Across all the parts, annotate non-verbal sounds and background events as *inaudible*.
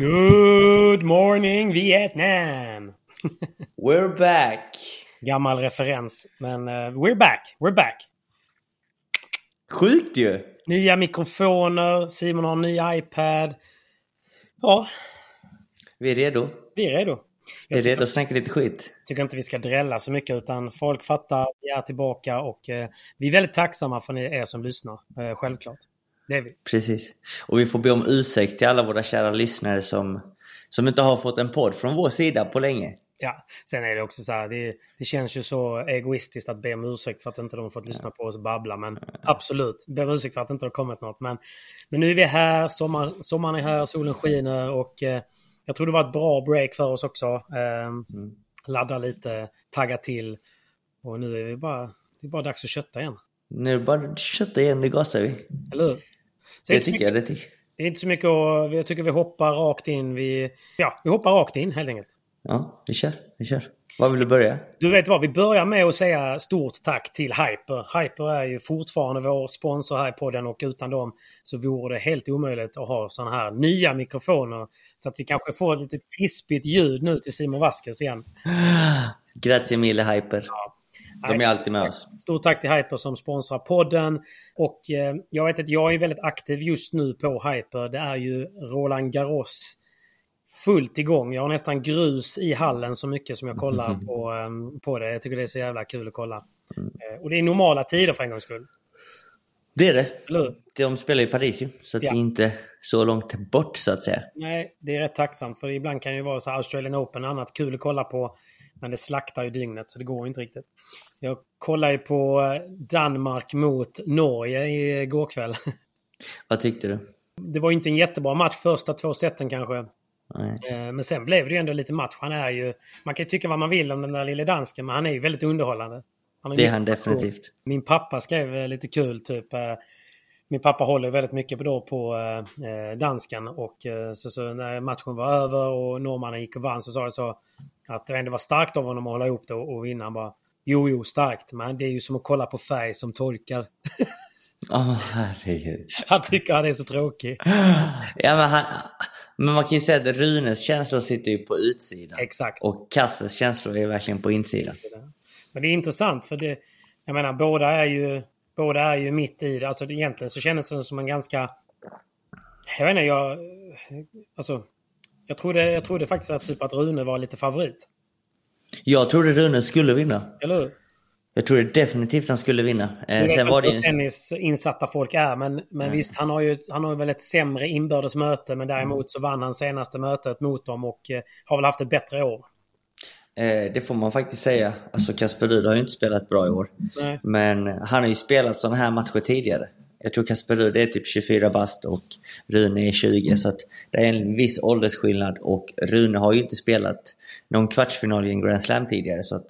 Good morning Vietnam! *laughs* We're back! Gammal referens, men uh, we're back, we're back. Sjukt ju! Nya mikrofoner, Simon har en ny iPad. Ja, Vi är redo. vi är redo. Vi är redo att snacka lite skit. tycker inte vi ska drälla så mycket utan folk fattar, vi är tillbaka och eh, vi är väldigt tacksamma för er som lyssnar. Eh, självklart. Det är vi. Precis. Och vi får be om ursäkt till alla våra kära lyssnare som, som inte har fått en podd från vår sida på länge. Ja, sen är det också så här, det, det känns ju så egoistiskt att be om ursäkt för att inte de fått lyssna på oss babbla. Men absolut, be om ursäkt för att inte det har kommit något. Men, men nu är vi här, sommar, sommaren är här, solen skiner och eh, jag tror det var ett bra break för oss också. Eh, Ladda lite, tagga till. Och nu är vi bara, det är bara dags att kötta igen. Nu är det bara kötta igen, nu gasar vi. Eller hur? Så Det tycker jag, det tycker Det är inte så mycket att... Jag tycker vi hoppar rakt in. Vi, ja, vi hoppar rakt in helt enkelt. Ja, vi kör, vi kör. Var vill du börja? Du vet vad, vi börjar med att säga stort tack till Hyper. Hyper är ju fortfarande vår sponsor här i podden och utan dem så vore det helt omöjligt att ha sådana här nya mikrofoner. Så att vi kanske får ett lite krispigt ljud nu till Simon Vasquez igen. *gasps* Grazie mille Hyper. De är alltid med oss. Stort tack till Hyper som sponsrar podden. Och eh, jag vet att jag är väldigt aktiv just nu på Hyper. Det är ju Roland Garros fullt igång. Jag har nästan grus i hallen så mycket som jag kollar *laughs* på, eh, på det. Jag tycker det är så jävla kul att kolla. Eh, och det är normala tider för en gångs skull. Det är det. Eller? De spelar i Paris ju, så Ja. vi är inte så långt bort så att säga. Nej, det är rätt tacksamt. För ibland kan det ju vara så Australian Open och annat kul att kolla på. Men det slaktar ju dygnet så det går inte riktigt. Jag kollade ju på eh, Danmark mot Norge igår kväll. *laughs* Vad tyckte du? Det var ju inte en jättebra match första två seten kanske. Nej. Eh, Men sen blev det ju ändå lite match. Han är ju... Man kan ju tycka vad man vill om den där lille dansken, men han är ju väldigt underhållande. Han Det är han på- definitivt. Min pappa skrev eh, lite kul typ. Min pappa håller väldigt mycket på, då på dansken och så, så när matchen var över och norrmannen gick och vann så sa jag så att det ändå var starkt av honom att hålla ihop det och, och vinna. Han bara, jo, jo, starkt, men det är ju som att kolla på färg som torkar. Åh herregud. Han tycker han är så tråkig. Ja, men, han, men man kan ju säga att Runes känslor sitter ju på utsidan. Exakt. Och Kaspers känslor är verkligen på insidan. Men det är intressant för det, jag menar båda är ju, båda är ju mitt i det. Alltså det, egentligen så kändes det som en ganska, jag vet inte, jag, alltså, jag trodde, jag trodde faktiskt att, typ att Rune var lite favorit. Jag trodde Rune skulle vinna. Eller hur? Jag trodde definitivt han skulle vinna. Eh, sen var det ju... tennisinsatta folk är, men, men visst, han har ju han har väl ett sämre inbördes möte, men däremot så vann han senaste mötet mot dem och eh, har väl haft ett bättre år. Eh, det får man faktiskt säga. Alltså Kasper Rud har ju inte spelat bra i år. Nej. Men han har ju spelat sådana här matcher tidigare. Jag tror Kasper Rud är typ 24 bast och Rune är 20. Så att det är en viss åldersskillnad och Rune har ju inte spelat någon kvartsfinal i en Grand Slam tidigare. Så att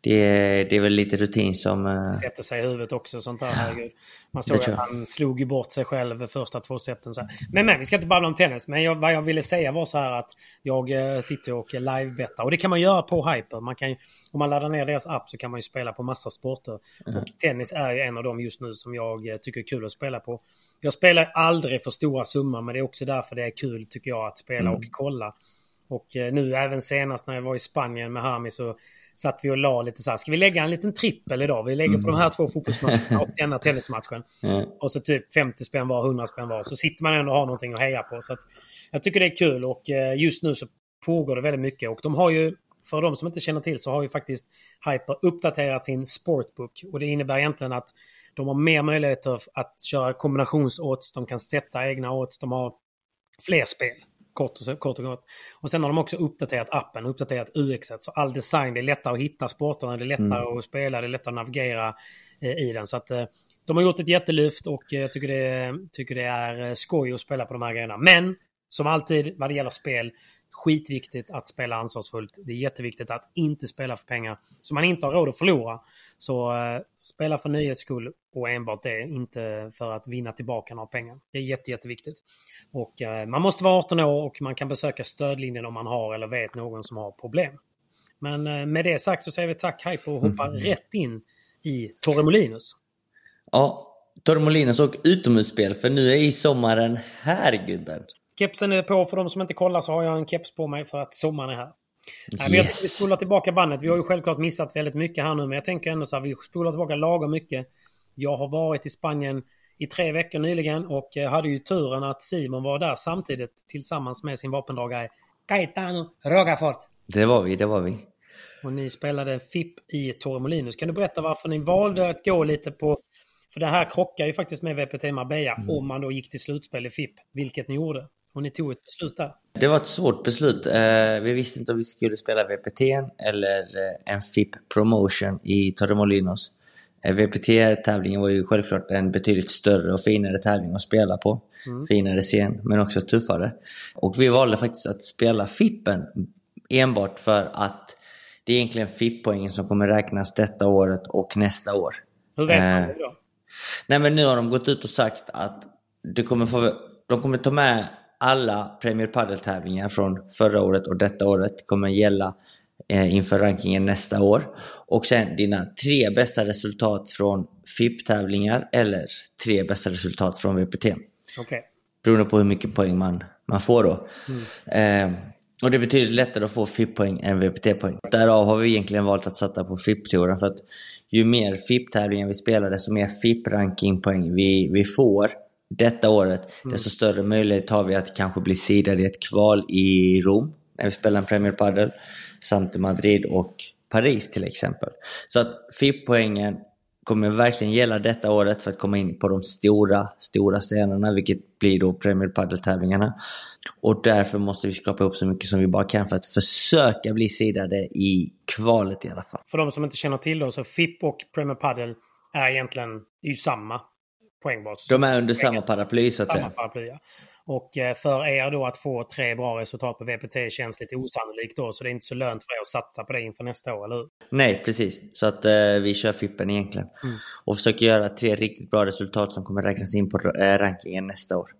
det, är, det är väl lite rutin som... eh, sätter sig i huvudet också. Sånt där, herregud. Man såg att han slog ju bort sig själv första två seten. Men, men vi ska inte babbla om tennis. Men jag, vad jag ville säga var så här att jag eh, sitter och livebettar. Och det kan man göra på Hyper. Man kan, om man laddar ner deras app så kan man ju spela på massa sporter. Och tennis är ju en av dem just nu som jag eh, tycker är kul att spela på. Jag spelar aldrig för stora summor men det är också därför det är kul tycker jag att spela och kolla. Och nu även senast när jag var i Spanien med Hami så satt vi och la lite så här. Ska vi lägga en liten trippel idag? Vi lägger på de här två fotbollsmatcherna *laughs* och denna tennismatchen. Ja. Och så typ 50 spänn var, 100 spänn var. Så sitter man ändå och har någonting att heja på. Så att jag tycker det är kul och eh, just nu så pågår det väldigt mycket. Och de har ju, för de som inte känner till så har ju faktiskt Hyper uppdaterat sin Sportbook. Och det innebär egentligen att de har mer möjligheter att köra kombinationsodds. De kan sätta egna odds. De har fler spel. Kort och, kort och gott. Och sen har de också uppdaterat appen, uppdaterat UX. Så all design, det är lättare att hitta sporterna, det är lättare att spela, det är lättare att navigera eh, i den. Så att eh, de har gjort ett jättelyft och eh, jag tycker det, tycker det är eh, skoj att spela på de här grejerna. Men som alltid vad det gäller spel, skitviktigt att spela ansvarsfullt. Det är jätteviktigt att inte spela för pengar som man inte har råd att förlora. Så uh, spela för nöjets skull och enbart det, inte för att vinna tillbaka några pengar. Det är jätte, jätteviktigt. Och uh, man måste vara 18 år och man kan besöka stödlinjen om man har eller vet någon som har problem. Men uh, med det sagt så säger vi tack Hyper och hoppar mm. rätt in i Torremolinos. Ja, Torremolinos och utomhusspel för nu är ju sommaren här gubben. Kepsen är på. För de som inte kollar så har jag en keps på mig för att sommaren är här. Yes. vi spolar tillbaka bandet. Vi har ju självklart missat väldigt mycket här nu. Men jag tänker ändå så här, vi spolar tillbaka lagom mycket. Jag har varit i Spanien i tre veckor nyligen och eh, hade ju turen att Simon var där samtidigt tillsammans med sin vapendragare Gaetano Rogafort. Det var vi, det var vi. Och ni spelade FIP i Torremolinos. Kan du berätta varför ni valde att gå lite på... För det här krockar ju faktiskt med VPT Marbella mm. om man då gick till slutspel i FIP, vilket ni gjorde. Och ni tog ett beslut där. Det var ett svårt beslut. Eh, vi visste inte om vi skulle spela VPT eller eh, en FIP Promotion i Torremolinos. Eh, VPT-tävlingen var ju självklart en betydligt större och finare tävling att spela på. Mm. Finare scen, men också tuffare. Och vi valde faktiskt att spela FIPen enbart för att det är egentligen FIP-poängen som kommer räknas detta året och nästa år. Hur vet man det då? Nej men nu har de gått ut och sagt att du kommer få, de kommer ta med alla Premier Padel-tävlingar från förra året och detta året kommer gälla eh, inför rankingen nästa år. Och sen dina tre bästa resultat från FIP-tävlingar eller tre bästa resultat från VPT. Okay. Beroende på hur mycket poäng man, man får då. Mm. Eh, och det är betydligt lättare att få FIP-poäng än VPT-poäng. Därav har vi egentligen valt att satsa på FIP-touren för att ju mer FIP-tävlingar vi spelar desto mer FIP-rankingpoäng vi, vi får detta året, mm. desto större möjlighet har vi att kanske bli sidade i ett kval i Rom när vi spelar en Premier Padel, samt i Madrid och Paris till exempel. Så att FIP-poängen kommer verkligen gälla detta året för att komma in på de stora, stora scenerna, vilket blir då Premier Padel-tävlingarna. Och därför måste vi skrapa ihop så mycket som vi bara kan för att försöka bli sidade i kvalet i alla fall. För de som inte känner till det, så FIP och Premier Padel är egentligen är ju samma poängbas. De är under samma paraply så att samma säga. Paraply, ja. Och eh, för er då att få tre bra resultat på VPT känns lite osannolikt då. Så det är inte så lönt för er att satsa på det inför nästa år, eller hur? Nej, precis. Så att eh, vi kör Fippen egentligen. Mm. Och försöker göra tre riktigt bra resultat som kommer räknas in på eh, rankingen nästa år.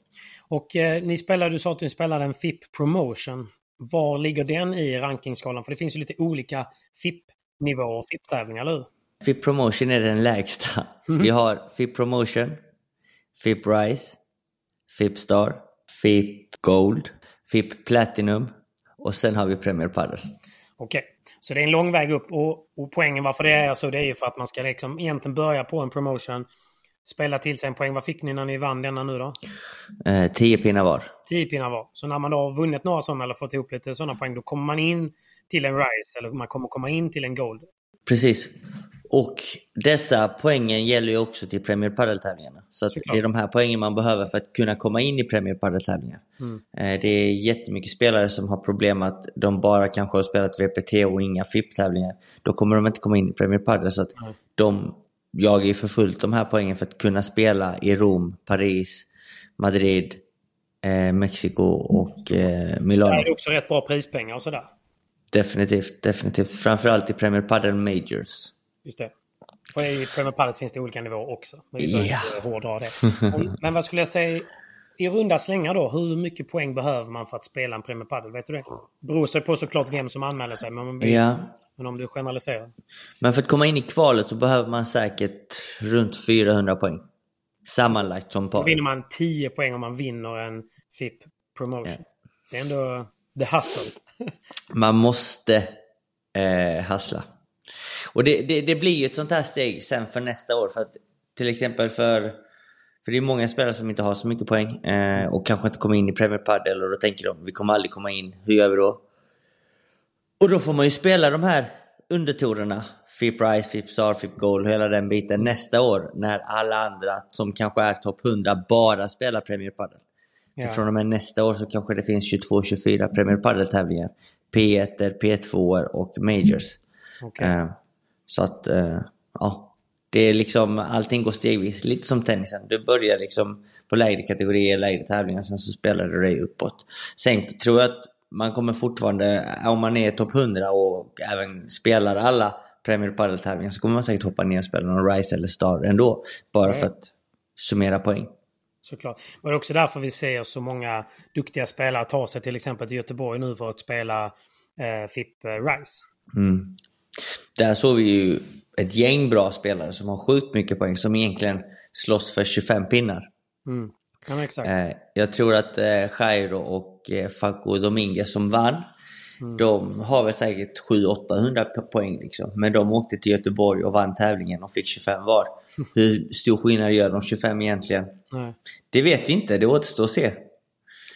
Och eh, ni spelade, du sa att ni spelade en FIP Promotion. Var ligger den i rankingskalan? För det finns ju lite olika FIP-nivåer och FIP-tävlingar, eller hur? FIP Promotion är den lägsta. Mm. Vi har FIP Promotion, FIP Rise, FIP Star, FIP Gold, FIP Platinum och sen har vi Premier Padel. Okej, okay. så det är en lång väg upp och, och poängen varför det är så det är ju för att man ska liksom egentligen börja på en promotion, spela till sig en poäng. Vad fick ni när ni vann denna nu då? Eh, tio pinnar var. Tio pinnar var. Så när man då har vunnit några sådana eller fått ihop lite sådana poäng, då kommer man in till en Rise eller man kommer komma in till en Gold. Precis. Och dessa poängen gäller ju också till Premier Padel-tävlingarna. Så det är de här poängen man behöver för att kunna komma in i Premier Padel-tävlingar. Mm. Eh, det är jättemycket spelare som har problem att de bara kanske har spelat VPT och inga FIP-tävlingar. Då kommer de inte komma in i Premier Padel. Så att mm. de jagar ju för fullt de här poängen för att kunna spela i Rom, Paris, Madrid, eh, Mexiko och eh, Milano. Det är också rätt bra prispengar och sådär. Definitivt, definitivt. Framförallt i Premier Padel Majors. Just det. För i Premier Padel finns det olika nivåer också. Men vi behöver yeah. inte hårdra det. *laughs* Men, men, vad skulle jag säga? I runda slängar då, hur mycket poäng behöver man för att spela en Premier Padel? Vet du det? Beror sig på såklart vem som anmäler sig. Men, ja. men om du generaliserar. Men för att komma in i kvalet så behöver man säkert runt 400 poäng. Sammanlagt som par. Då vinner man 10 poäng om man vinner en FIP Promotion. Ja. Det är ändå the hustle. man måste eh, hassla. Och det, det, det, blir ju ett sånt här steg sen för nästa år. För att, till exempel för, för det är många spelare som inte har så mycket poäng eh, och kanske inte kommer in i Premier Padel och då tänker de vi kommer aldrig komma in, hur gör vi då? Och då får man ju spela de här undertorerna, FIP Rise, FIP Star, FIP Gold, hela den biten nästa år när alla andra som kanske är topp 100 bara spelar Premier Padel. Ja. För från och med nästa år så kanske det finns 22-24 Premier Padel-tävlingar. P1, P2 och Majors. Okay. Eh, så att, eh, ja. Det är liksom, allting går stegvis, lite som tennisen. Du börjar liksom på lägre kategorier, lägre tävlingar, sen så spelar du dig uppåt. Sen tror jag att man kommer fortfarande, om man är topp 100 och även spelar alla Premier Padel-tävlingar så kommer man säkert hoppa ner och spela någon Rise eller Star ändå. Bara för att summera poäng. Såklart. Och det är också därför vi ser så många duktiga spelare ta sig till exempel till Göteborg nu för att spela eh, FIP eh, Rise. Mm. Där såg vi ju ett gäng bra spelare som har sjukt mycket poäng som egentligen slåss för 25 pinnar. Mm. Ja, exakt. Eh, jag tror att eh, Jairo och eh, Faco Dominguez som vann, Mm. de har väl säkert 700-800 poäng liksom. Men de åkte till Göteborg och vann tävlingen och fick 25 var. *laughs* Hur stor skillnad gör de 25 egentligen? Nej. Det vet vi inte, det återstår att se.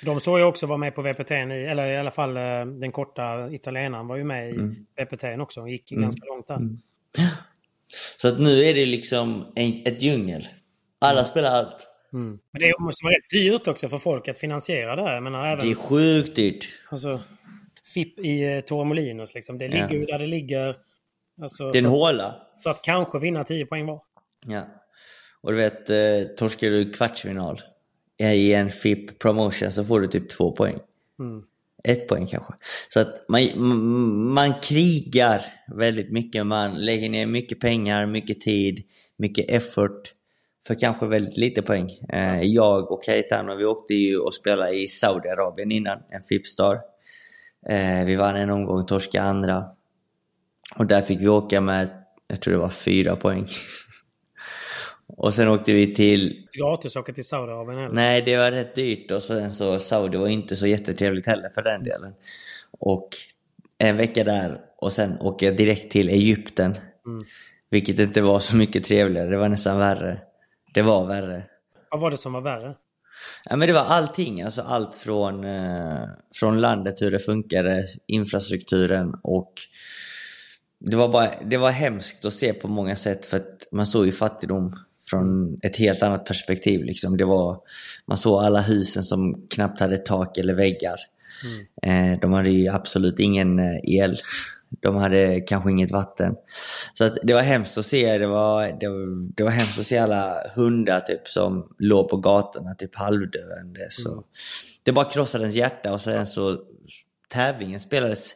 De såg ju också vara med på VPT, eller i alla fall eh, den korta italienaren var ju med i Mm. VPT också och gick ju ganska långt där. Så att nu är det liksom en, ett djungel. Alla spelar allt. Mm. Men det måste vara rätt dyrt också för folk att finansiera det här. Jag menar, även, Det är sjukt dyrt. alltså, FIP i eh, Torremolinos liksom. Det ligger ju där det ligger. Alltså, Det är en för, håla. för att kanske vinna 10 poäng var. Ja. Och du vet, eh, torskar du kvartsfinal i en FIP promotion så får du typ två poäng. Mm. Ett poäng kanske. Så att man, man krigar väldigt mycket. Man lägger ner mycket pengar, mycket tid, mycket effort för kanske väldigt lite poäng. Eh, jag och Caetano, vi åkte ju och spelade i Saudiarabien innan, en FIP-star. Eh, vi vann en omgång, torska andra. Och där fick vi åka med, jag tror det var fyra poäng. *laughs* och sen åkte vi till Gratis åka till Saudiarabien heller. Nej, det var rätt dyrt och sen så Saudi var inte så jättetrevligt heller för den delen. Och en vecka där och sen åker jag direkt till Egypten. Mm. Vilket inte var så mycket trevligare, det var nästan värre. Det var värre. Vad var det som var värre? Ja, men det var allting, alltså allt från, eh, från landet, hur det funkade, infrastrukturen och det var, bara, det var hemskt att se på många sätt för att man såg ju fattigdom från ett helt annat perspektiv. Liksom. Det var, man såg alla husen som knappt hade tak eller väggar. Eh, de hade ju absolut ingen eh, el. De hade kanske inget vatten. Så att det var hemskt att se. Det var, det, var, det var hemskt att se alla hundar typ, som låg på gatorna, typ halvdöende. Så. Det bara krossade ens hjärta och sen så tävlingen spelades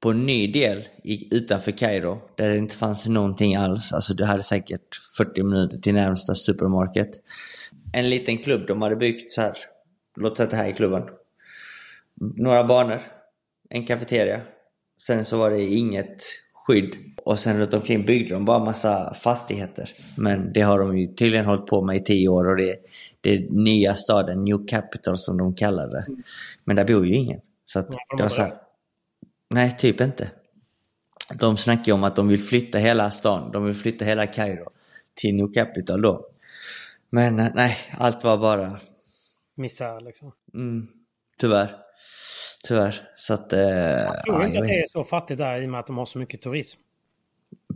på en ny del i, utanför Kairo där det inte fanns någonting alls. Alltså du hade säkert 40 minuter till närmsta supermarket. En liten klubb de hade byggt så här. Låt säga att det här är klubben. Några banor, en kafeteria. Sen så var det inget skydd. Och sen runt omkring byggde de bara massa fastigheter. Men det har de ju tydligen hållit på med i tio år och det, det är nya staden, New Capital som de kallar det. Men där bor ju ingen. Så att det var så här, Nej, typ inte. De snackar ju om att de vill flytta hela stan. De vill flytta hela Kairo till New Capital då. Men eh, nej, allt var bara... Misär liksom. Mm, tyvärr. Tyvärr. Så att... Eh, Jag tror ja, inte jag att det är så fattigt där i och med att de har så mycket turism.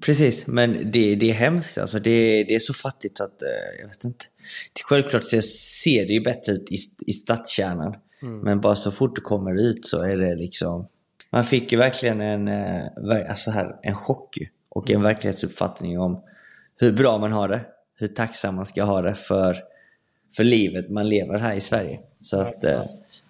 Precis, men det, det är hemskt. Alltså det, det är så fattigt att eh, jag vet inte. Det, självklart ser, ser det ju bättre ut i, i stadskärnan. Men bara så fort du kommer ut så är det liksom... Man fick ju verkligen en, eh, alltså här, en chock. Och en verklighetsuppfattning om hur bra man har det. Hur tacksam man ska ha det för, för livet man lever här i Sverige. Så att... Eh,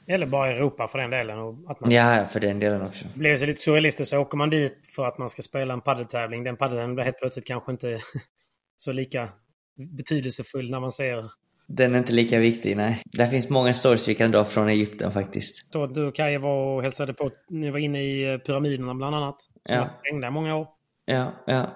Eller bara Europa för den delen. Och att man ja, för den delen också. Det blir så lite surrealistiskt så åker man dit för att man ska spela en paddeltävling. Den paddeln blir helt plötsligt kanske inte *laughs* så lika betydelsefull när man ser. Den är inte lika viktig, nej. Där finns många stories vi kan dra från Egypten faktiskt. Så du och Kaja var och hälsade på. Ni var inne i eh, pyramiderna bland annat. Som Ja. stängda många år. Ja, ja.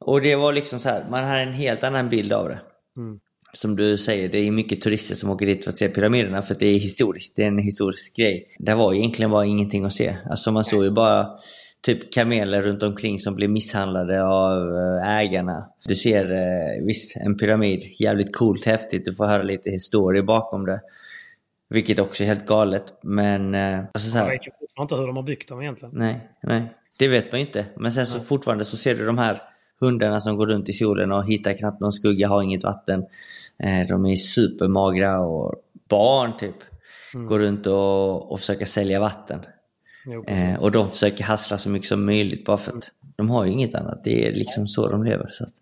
Och det var liksom så här, man har en helt annan bild av det. Mm. Som du säger, det är mycket turister som åker dit för att se pyramiderna för det är historiskt. Det är en historisk grej. Det var egentligen bara ingenting att se. Alltså man såg ju bara typ kameler runt omkring som blir misshandlade av eh, ägarna. Du ser, eh, visst, en pyramid. Jävligt coolt, häftigt. Du får höra lite historia bakom det. Vilket också är helt galet. Men, eh, alltså så Jag här, vet ju fortfarande inte hur de har byggt dem egentligen. Nej, nej. Det vet man inte. Men sen så fortfarande så ser du de här hundarna som går runt i solen och hittar knappt någon skugga, har inget vatten. De är supermagra och barn typ. Går runt och, och försöker sälja vatten. Jo. Eh, och de försöker hassla så mycket som möjligt bara för att de har ju inget annat. Det är liksom så de lever. Så att,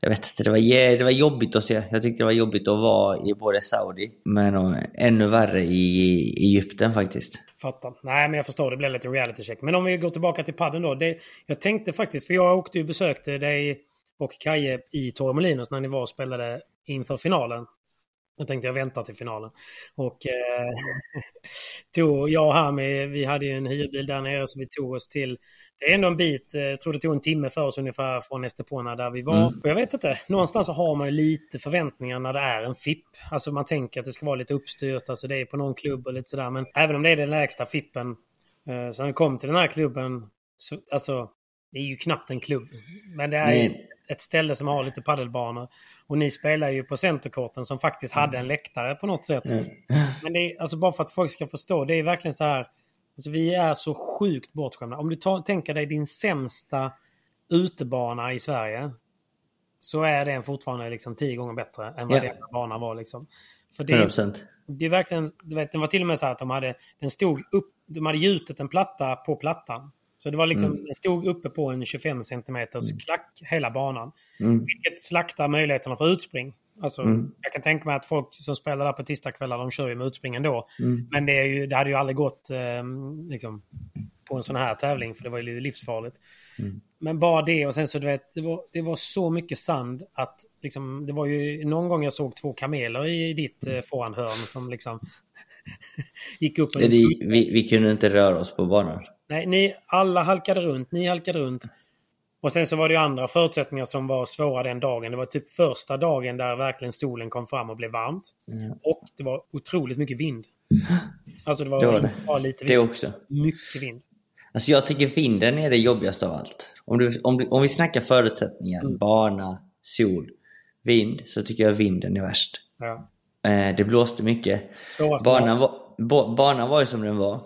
jag vet inte, det var, det var jobbigt att se. Jag tyckte det var jobbigt att vara i både Saudi, men och, ännu värre i Egypten faktiskt. Fattar. Nej, men jag förstår. Det blev lite reality check. Men om vi går tillbaka till padden då. Det, jag tänkte faktiskt, för jag åkte och besökte dig och Kaje i Torremolinos när ni var och spelade inför finalen. Jag tänkte jag väntar till finalen. Och eh, *laughs* tog, jag och Hami, vi hade ju en hyrbil där nere så vi tog oss till det är ändå en bit, eh, jag tror det tog en timme för oss ungefär från Estepona där vi var. Mm. Och jag vet inte, någonstans så har man ju lite förväntningar när det är en FIP. Alltså man tänker att det ska vara lite uppstyrt, alltså det är på någon klubb och lite sådär. Men även om det är den lägsta FIPen, eh, så när vi kom till den här klubben, så, alltså det är ju knappt en klubb. Men det är Nej. Ett ställe som har lite paddelbanor. Och ni spelar ju på centerkorten som faktiskt hade en läktare på något sätt. Mm. Men det är, alltså bara för att folk ska förstå, det är verkligen så här Alltså, vi är så sjukt bortskämda. Om du tar, tänker dig din sämsta utebana i Sverige. Så är den fortfarande liksom tio gånger bättre än vad yeah. den banan var. Liksom. För det, 100%. det är verkligen, du vet, den var till och med så att de hade, den stod upp, de hade gjutit en platta på plattan. Så det var liksom, mm. den stod uppe på en 25 cm klack hela banan. Mm. Vilket slaktar möjligheterna för utspring. Alltså, mm. Jag kan tänka mig att folk som spelar där på tisdagskvällar, de kör ju med utspring ändå. Mm. Men det, är ju, det hade ju aldrig gått eh, liksom, på en sån här tävling, för det var ju livsfarligt. Mm. Men bara det och sen så du vet, det var, det var så mycket sand att liksom, det var ju någon gång jag såg två kameler i ditt eh, forehandhörn som liksom *laughs* gick upp. Det, vi, vi kunde inte röra oss på banan. Nej, ni alla halkade runt, ni halkade runt. Och sen så var det ju andra förutsättningar som var svåra den dagen. Det var typ första dagen där verkligen solen kom fram och blev varmt. Mm. Och det var otroligt mycket vind. Alltså det var, det var det. Bara lite vind. Det också. Mycket vind. Alltså jag tycker vinden är det jobbigaste av allt. Om, du, om, du, om vi snackar förutsättningar, mm. bana, sol, vind, så tycker jag vinden är värst. Ja. Eh, det blåste mycket. Banan var, banan var ju som den var.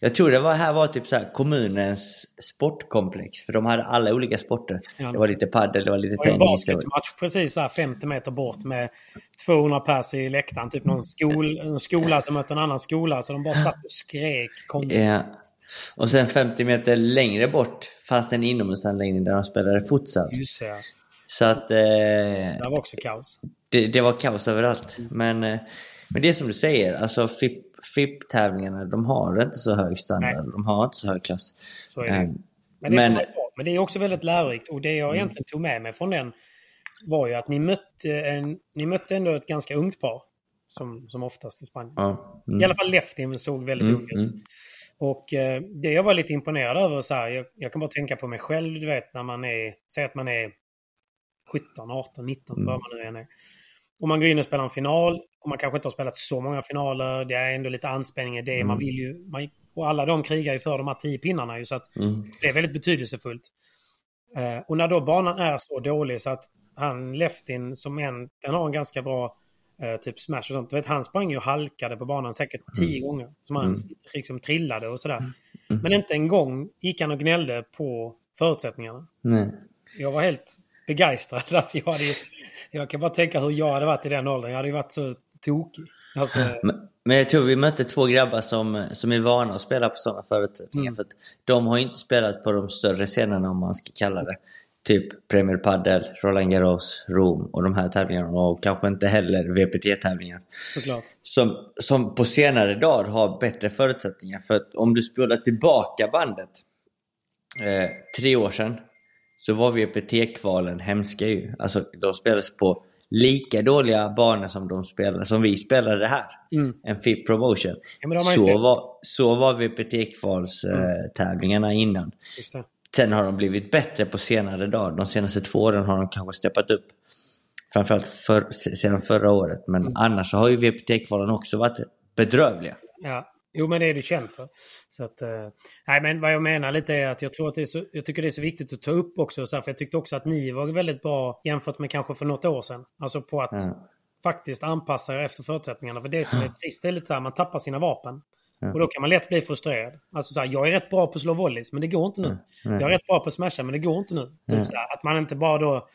Jag tror det var, här var typ så här, kommunens sportkomplex. För de hade alla olika sporter. Ja. Det var lite padel, det var lite tennis. Det var en basketmatch precis här 50 meter bort med 200 pers i läktaren. Typ någon, skol, en skola som mötte en annan skola. Så de bara satt och skrek konstigt. Ja. Och sen 50 meter längre bort fanns det en inomhusanläggning där de spelade futsal. Just det. Så att... Eh, det var också kaos. Det, det var kaos överallt. Men, eh, men det är som du säger, alltså FIP FIP-tävlingarna, de har inte så hög standard. Nej. De har inte så hög klass. Så det. Ähm, men, det men, men, det är också väldigt lärorikt. Och det jag mm. egentligen tog med mig från den var ju att ni mötte, en, ni mötte ändå ett ganska ungt par. Som, som oftast i Spanien. Ja. Mm. I alla fall Leftin såg väldigt mm. ung ut. Mm. Och eh, det jag var lite imponerad över, så här, jag, jag, kan bara tänka på mig själv, du vet när man är, säg att man är 17, 18, 19, mm. vad man nu än är. Och man går in och spelar en final och man kanske inte har spelat så många finaler. Det är ändå lite anspänning i det. Mm. Man vill ju, man, och alla de krigar ju för de här tio pinnarna ju, så att mm. det är väldigt betydelsefullt. Uh, och när då banan är så dålig så att han Leftin som en, den har en ganska bra uh, typ smash och sånt. Du vet, han sprang ju och halkade på banan säkert tio mm. gånger. Som han mm. liksom trillade och sådär. Mm. Mm. Men inte en gång gick han och gnällde på förutsättningarna. Nej. Jag var helt begeistrad. *laughs* Alltså jag, hade, jag kan bara tänka hur jag hade varit i den åldern. Jag hade ju varit så tokig. Alltså... *laughs* Men, jag tror vi mötte två grabbar som, som är vana att spela på sådana förutsättningar. Mm. För att de har inte spelat på de större scenerna om man ska kalla det. Typ Premier Padel, Roland Garros, Rom och de här tävlingarna. Och kanske inte heller VPT-tävlingar. Som, som på senare dagar har bättre förutsättningar. För att om du spolar tillbaka bandet eh, tre år sedan så var VPT-kvalen hemska ju. Alltså de spelades på lika dåliga banor som de spelade, som vi spelade här. Mm. En FIP Promotion. Ja, så, var, så var VPT-kvalstävlingarna mm. innan. Sen har de blivit bättre på senare dagar. De senaste två åren har de kanske steppat upp. Framförallt för, sedan förra året. Men mm. annars har ju VPT-kvalen också varit bedrövliga. Ja. Jo, men det är du känd för. Så att, eh, nej, men vad jag menar lite är att jag tror att det är så, jag tycker det är så viktigt att ta upp också. Så här, för jag tyckte också att ni var väldigt bra jämfört med kanske för något år sedan. Alltså på att mm. faktiskt anpassa er efter förutsättningarna. För det som är trist är lite så här, man tappar sina vapen. Mm. Och då kan man lätt bli frustrerad. Alltså så här, jag är rätt bra på att slå volleys, men det går inte nu. Mm. Jag är rätt bra på att smasha, men det går inte nu. Typ så här, att man inte bara då...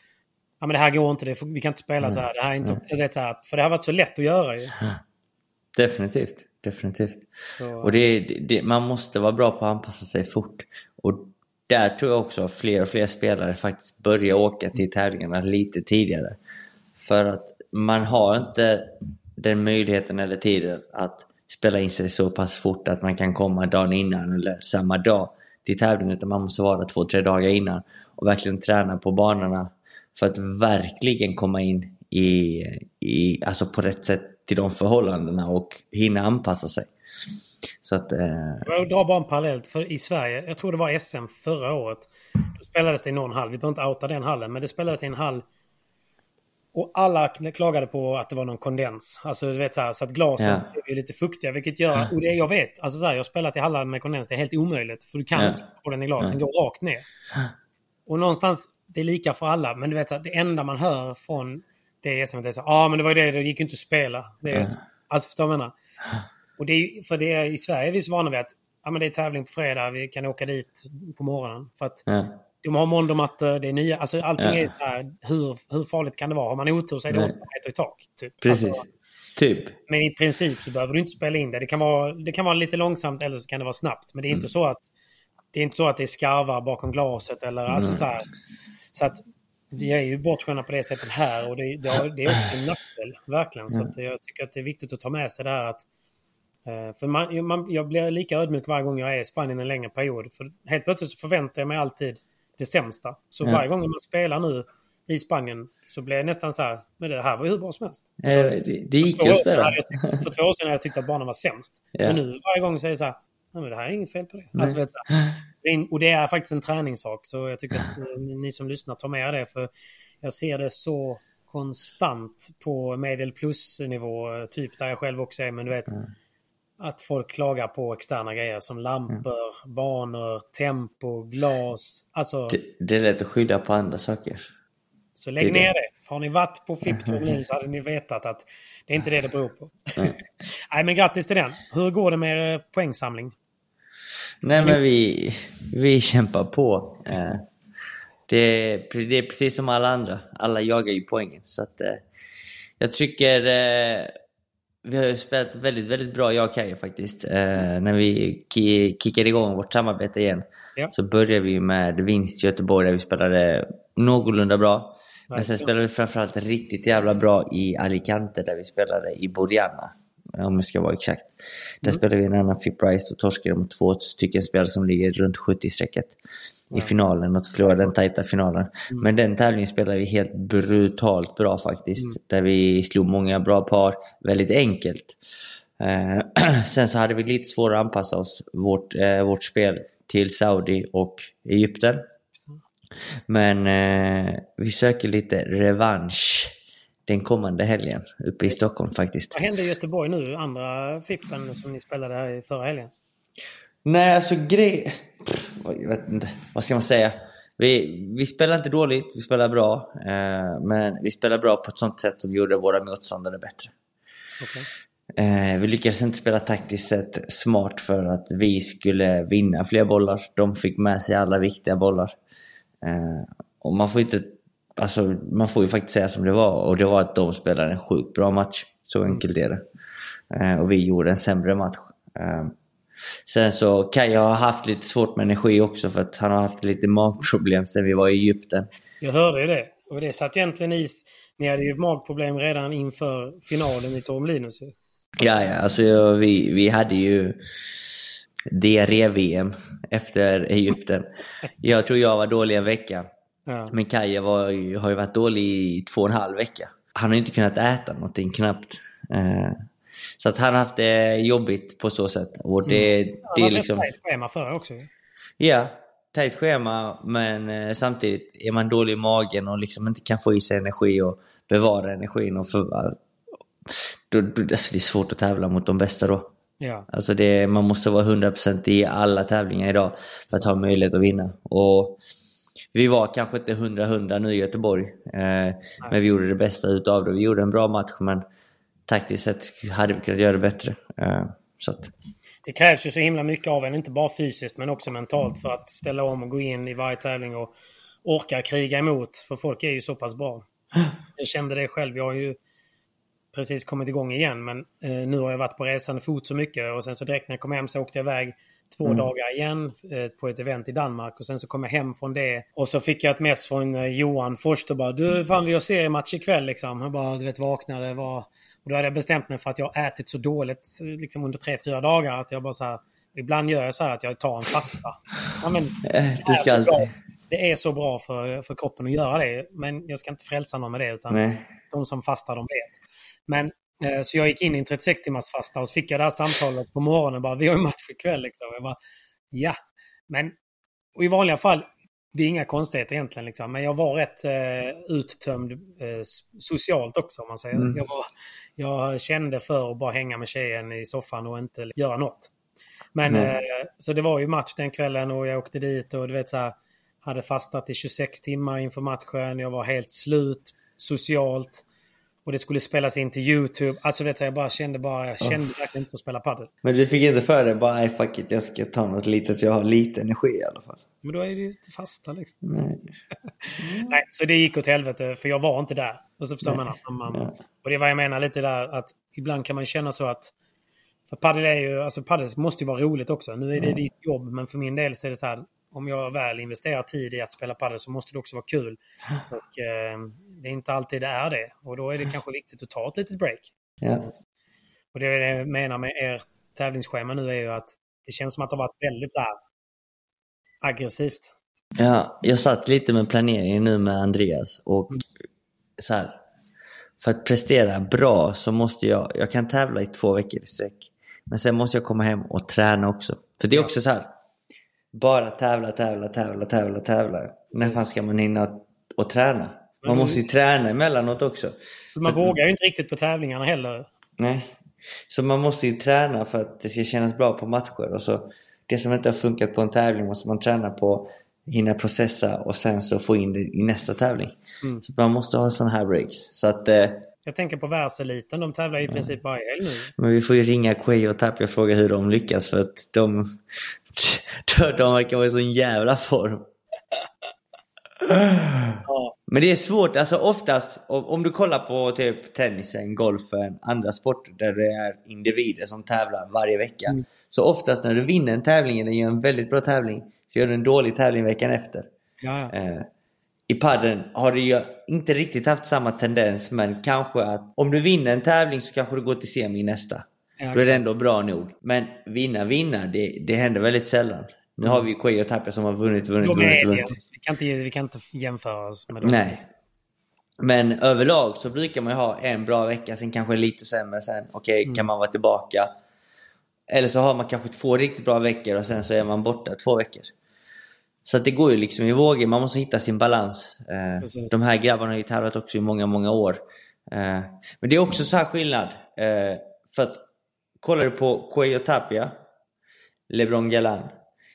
Ja, men det här går inte, det, vi kan inte spela så här. Det här är inte, jag vet, så här, för det har varit så lätt att göra ju. Definitivt definitivt. Så... Och det, det, man måste vara bra på att anpassa sig fort. Och där tror jag också fler och fler spelare faktiskt börjar åka till tävlingarna lite tidigare. För att man har inte den möjligheten eller tiden att spela in sig så pass fort att man kan komma dagen innan eller samma dag till tävlingen. Utan man måste vara två, tre dagar innan och verkligen träna på banorna för att verkligen komma in i, i, alltså på rätt sätt till de förhållandena och hinna anpassa sig. Så att, eh... Jag drar bara en parallell. För i Sverige, jag tror det var SM förra året. Då spelades det i någon hall. Vi behöver inte outa den hallen. Men det spelades i en hall. Och alla klagade på att det var någon kondens. Alltså du vet så här, så att glasen Ja. är lite fuktiga. Vilket gör, och det jag vet, alltså så här, jag har spelat i hallar med kondens. Det är helt omöjligt. För du kan Ja. inte få den i glas. Den går rakt ner. Och någonstans, det är lika för alla. Men du vet, så här, det enda man hör från det är så ja ah, men det var ju det, det gick ju inte att spela. Det är, Alltså förstår du vad jag menar? Och det är, för det är, i Sverige är vi så vana vid att ja, men det är tävling på fredag, vi kan åka dit på morgonen. För att Ja. de har måndagsmattor, det är nya, alltså allting Ja. är så här, hur, hur farligt kan det vara? Har man otur så är det Nej. åtta meter i tak. Typ. Precis. Alltså, Typ. men i princip så behöver du inte spela in det. Det kan, vara, det kan vara lite långsamt eller så kan det vara snabbt. Men det är Mm. inte så att det är inte så att det är skarvar bakom glaset eller alltså så här. Så att vi är ju bortskämda på det sättet här och det, det, har- det är också en nackdel, verkligen. Så att jag tycker att det är viktigt att ta med sig det här att eh, för man, man, jag blir lika ödmjuk varje gång jag är i Spanien en längre period. För helt plötsligt så förväntar jag mig alltid det sämsta. Så varje gång man spelar nu i Spanien så blir jag nästan så här, men det här var ju hur bra som helst. Eh, Det, det gick ju att spela. För två år sedan hade jag tyckt att banan var sämst. Ja. Men nu varje gång så är det så här, Nej, men det här är inget fel på det. Alltså, vet. Det och det är faktiskt en träningssak. Så jag tycker att eh, ni som lyssnar tar med er det. För jag ser det så konstant på medel plus-nivå. eh, Typ där jag själv också är. Men du vet, att folk klagar på externa grejer som lampor, banor, tempo, glas. Alltså, Det, det är lätt att skylla på andra saker. så lägg det det. ner det. För har ni varit på FIP *laughs* så hade ni vetat att det är inte det det beror på. Nej, *laughs* men grattis till den. Hur går det med poängsamling? Nej men vi, vi kämpar på. Eh, Det, det är precis som alla andra. Alla jagar ju poängen. Så att, eh, jag tycker eh, vi har spelat väldigt, väldigt bra jag och Kaja faktiskt. När vi ki- kickade igång vårt samarbete igen Ja. så började vi med vinst i Göteborg där vi spelade någorlunda bra. Men sen spelade vi framförallt riktigt jävla bra i Alicante där vi spelade i Borjana. Om jag ska vara exakt. Där spelade vi en annan Flip Rice och torskade mot två stycken spelare som ligger runt 70-strecket i finalen och förlorade den tajta finalen. Men den tävlingen spelade vi helt brutalt bra faktiskt. Där vi slog många bra par väldigt enkelt. Eh, *clears throat* sen så hade vi lite svårare att anpassa oss, vårt, eh, vårt spel, till Saudi och Egypten. Men eh, vi söker lite revansch den kommande helgen uppe i Stockholm faktiskt. Vad hände i Göteborg nu? Andra Fippen som ni spelade här i förra helgen? Nej, alltså grej... Jag vet inte. Vad ska man säga? Vi, vi spelar inte dåligt, vi spelar bra. Eh, men vi spelar bra på ett sånt sätt som gjorde våra motståndare bättre. Okej. Eh, vi lyckades inte spela taktiskt sett smart för att vi skulle vinna fler bollar. De fick med sig alla viktiga bollar. Eh, och man får inte... Alltså, man får ju faktiskt säga som det var. Och det var att de spelade en sjukt bra match. Så enkelt är det. Eh, och vi gjorde en sämre match. Eh, sen så Kaja har haft lite svårt med energi också för att han har haft lite magproblem sen vi var i Egypten. Jag hörde ju det. Och det satt egentligen i... Ni hade ju magproblem redan inför finalen i Torremolinos. ju. Ja, ja, alltså vi, vi hade ju DRE-VM efter Egypten. Jag tror jag var dålig en vecka. Ja. Men Kaja var, har ju varit dålig i två och en halv vecka. Han har ju inte kunnat äta någonting knappt. Eh, så att han har haft det jobbigt på så sätt. Och det, Det det var är liksom... ett schema förra också. Ja, tajt schema men eh, samtidigt är man dålig i magen och liksom inte kan få i sig energi och bevara energin. Och för, då, då, alltså det är svårt att tävla mot de bästa då. Ja. Alltså det, man måste vara 100% i alla tävlingar idag för att ha möjlighet att vinna. Och vi var kanske inte 100-100 nu i Göteborg. Eh, men vi gjorde det bästa utav det. Vi gjorde en bra match men taktiskt sett hade vi kunnat göra det bättre. Eh, så att, Det krävs ju så himla mycket av en, inte bara fysiskt men också mentalt för att ställa om och gå in i varje tävling och orka kriga emot. För folk är ju så pass bra. Jag kände det själv. Jag har ju precis kommit igång igen men eh, nu har jag varit på resande fot så mycket och sen så direkt när jag kom hem så åkte jag iväg två dagar igen eh, på ett event i Danmark och sen så kom jag hem från det. Och så fick jag ett mess från eh, Johan Forst och bara du fan vi har seriematch ikväll liksom. Jag bara du vet vaknade var... Och då hade jag bestämt mig för att jag har ätit så dåligt liksom under tre, fyra dagar att jag bara så här, Ibland gör jag så här att jag tar en fasta. Ja, men, *laughs* Du ska alltid... Det är så bra för, för kroppen att göra det. Men jag ska inte frälsa någon med det. Utan Nej. de som fastar, de vet. Men, eh, så jag gick in i en 36 timmars fasta och så fick jag det här samtalet på morgonen. Bara, vi har ju match ikväll. Liksom. Jag bara, ja. Men i vanliga fall, det är inga konstigheter egentligen. Liksom. Men jag var rätt eh, uttömd eh, socialt också. Om man säger. Mm. Jag, var, jag kände för att bara hänga med tjejen i soffan och inte göra något. Men Mm. eh, så det var ju match den kvällen och jag åkte dit och du vet så här, hade fastat i 26 timmar inför matchen. Jag var helt slut socialt. Och det skulle spelas in till YouTube. Alltså vet du, jag bara kände bara, jag kände verkligen inte för att spela padel. Men du fick inte för dig bara, nej fuck it, jag ska ta något litet så jag har lite energi i alla fall. Men då är det ju inte fasta liksom. Nej. *laughs* Nej, så det gick åt helvete för jag var inte där. Och så förstår man att man... Ja. Och det är vad jag menar lite där att ibland kan man känna så att... För padel är ju, alltså padel måste ju vara roligt också. Nu är det ditt jobb, men för min del så är det så här. Om jag väl investerar tid i att spela padel så måste det också vara kul. *laughs* Och eh, det är inte alltid det är det. Och då är det kanske viktigt att ta ett litet break. Ja. Och det jag menar med er tävlingsschema nu är ju att det känns som att det har varit väldigt så här aggressivt. Ja, jag satt lite med planeringen nu med Andreas och så här, för att prestera bra så måste jag, jag kan tävla i två veckor i sträck. Men sen måste jag komma hem och träna också. För det är också så här, bara tävla, tävla, tävla, tävla, tävla. När fan ska man hinna och träna? Man måste ju träna emellanåt också. Så man vågar ju inte riktigt på tävlingarna heller. Nej. Så man måste ju träna för att det ska kännas bra på matcher. Och så, det som inte har funkat på en tävling måste man träna på, hinna processa och sen så få in det i nästa tävling. Mm. Så att man måste ha sådana här breaks. Så att, eh, Jag tänker på världseliten, de tävlar i princip varje helg nu. men vi får ju ringa Quay och Tapia och fråga hur de lyckas för att de, *laughs* de verkar vara i sån jävla form. Ja. Men det är svårt, alltså oftast om du kollar på typ tennisen, golfen, andra sporter där det är individer som tävlar varje vecka. Mm. Så oftast när du vinner en tävling eller gör en väldigt bra tävling så gör du en dålig tävling veckan efter. Ja. Eh, I padden har du inte riktigt haft samma tendens men kanske att om du vinner en tävling så kanske du går till semi nästa. Ja, Då är det ändå bra nog. Men vinna, vinna, det, det händer väldigt sällan. Nu har vi ju Quay och Tapia som har vunnit, vunnit, De vunnit, vunnit. Vi kan, inte, vi kan inte jämföra oss med dem. Nej. Men överlag så brukar man ju ha en bra vecka, sen kanske lite sämre sen. Okej, Mm. kan man vara tillbaka? Eller så har man kanske två riktigt bra veckor och sen så är man borta två veckor. Så det går ju liksom i vågor, man måste hitta sin balans. Eh, Precis. de här grabbarna har ju tävlat också i många, många år. Eh, men det är också så här skillnad. Eh, för att kollar du på Cuello Tapia, LeBron Galan.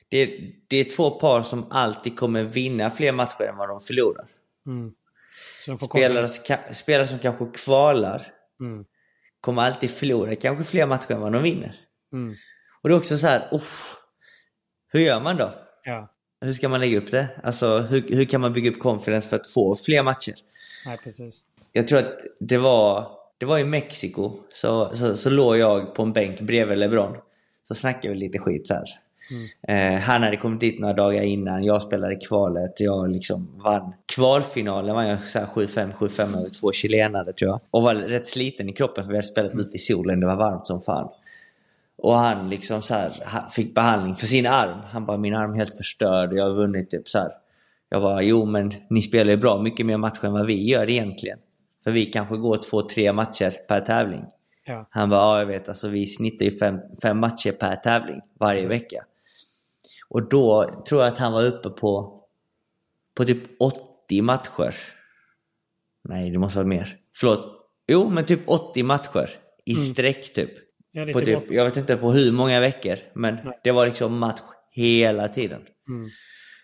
Det är, det är två par som alltid kommer vinna fler matcher än vad de förlorar. Mm. Spelare, konkurrens. ska- spelare som kanske kvalar Mm. kommer alltid förlora kanske fler matcher än vad de vinner. Mm. Och det är också så här, uff, hur gör man då? Ja, Hur ska man lägga upp det? Alltså hur, hur kan man bygga upp confidence för att få fler matcher? nej precis. Jag tror att det var, det var i Mexiko, så, så, så låg jag på en bänk bredvid LeBron. Så snackade vi lite skit så här. Eh, han hade kommit dit några dagar innan, jag spelade kvalet, jag liksom vann. Kvalfinalen var jag så här 7-5, 7-5 över två chilenare tror jag. Och var rätt sliten i kroppen för vi hade spelat ute i solen, det var varmt som fan. Och han liksom så här, fick behandling för sin arm. Han bara, min arm är helt förstörd och jag har vunnit typ så här. Jag bara, jo men ni spelar ju bra mycket mer matcher än vad vi gör egentligen. För vi kanske går två, tre matcher per tävling. Ja. Han bara, ja jag vet, alltså vi snittar ju fem, fem matcher per tävling varje vecka. Och då tror jag att han var uppe på, på typ 80 matcher. Nej, det måste vara mer. Förlåt. Jo, men typ 80 matcher i sträck typ. Ja, På typ typ, jag vet inte på hur många veckor, men Nej. det var liksom match hela tiden. Mm.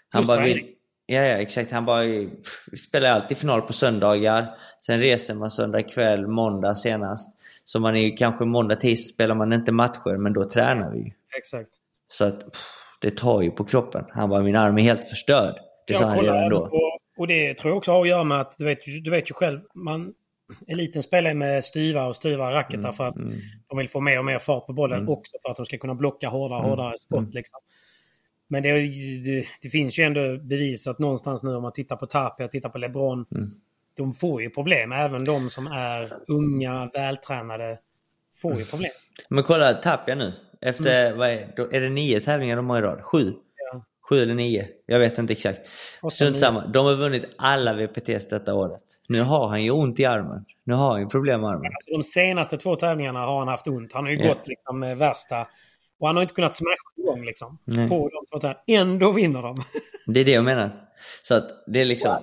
Han Just bara träning. Ja, ja, exakt. Han bara, pff, vi spelar alltid final på söndagar. Sen reser man söndag kväll, måndag senast. Så man är ju kanske måndag, tisdag spelar man inte matcher, men då tränar vi ju. Exakt. Så att pff, det tar ju på kroppen. Han bara, min arm är helt förstörd. Det sa han redan då. Och det tror jag också har att göra med att du vet, du vet ju själv, man, eliten spelar med styva och styva racketar Mm, för att mm. de vill få mer och mer fart på bollen Mm. också för att de ska kunna blocka hårdare och Mm, hårdare skott. mm. Liksom. Men det, det, det finns ju ändå bevisat någonstans nu om man tittar på Tapia, tittar på LeBron. Mm. De får ju problem. Även de som är unga, vältränade får ju problem. Men kolla Tapia nu. Efter, vad är, är det nio tävlingar de har i rad? Sju? Mm. Ja. Sju eller nio? Jag vet inte exakt. Strunt samma. De har vunnit alla VPTs detta året. Nu har han ju ont i armen. Nu har han ju problem med armen. Alltså, de senaste två tävlingarna har han haft ont. Han har ju Ja. gått liksom med värsta... Och han har inte kunnat smasha igång liksom. Nej. På de två tävlingarna. Ändå vinner de. *laughs* Det är det jag menar. Så att det är liksom...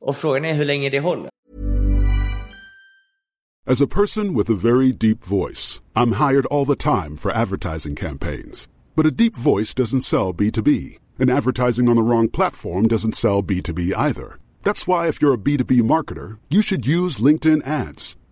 Och frågan är hur länge det håller. As a person with a very deep voice, I'm hired all the time for advertising campaigns. But a deep voice doesn't sell B2B, and advertising on the wrong platform doesn't sell B2B either. That's why, if you're a B2B marketer, you should use LinkedIn ads.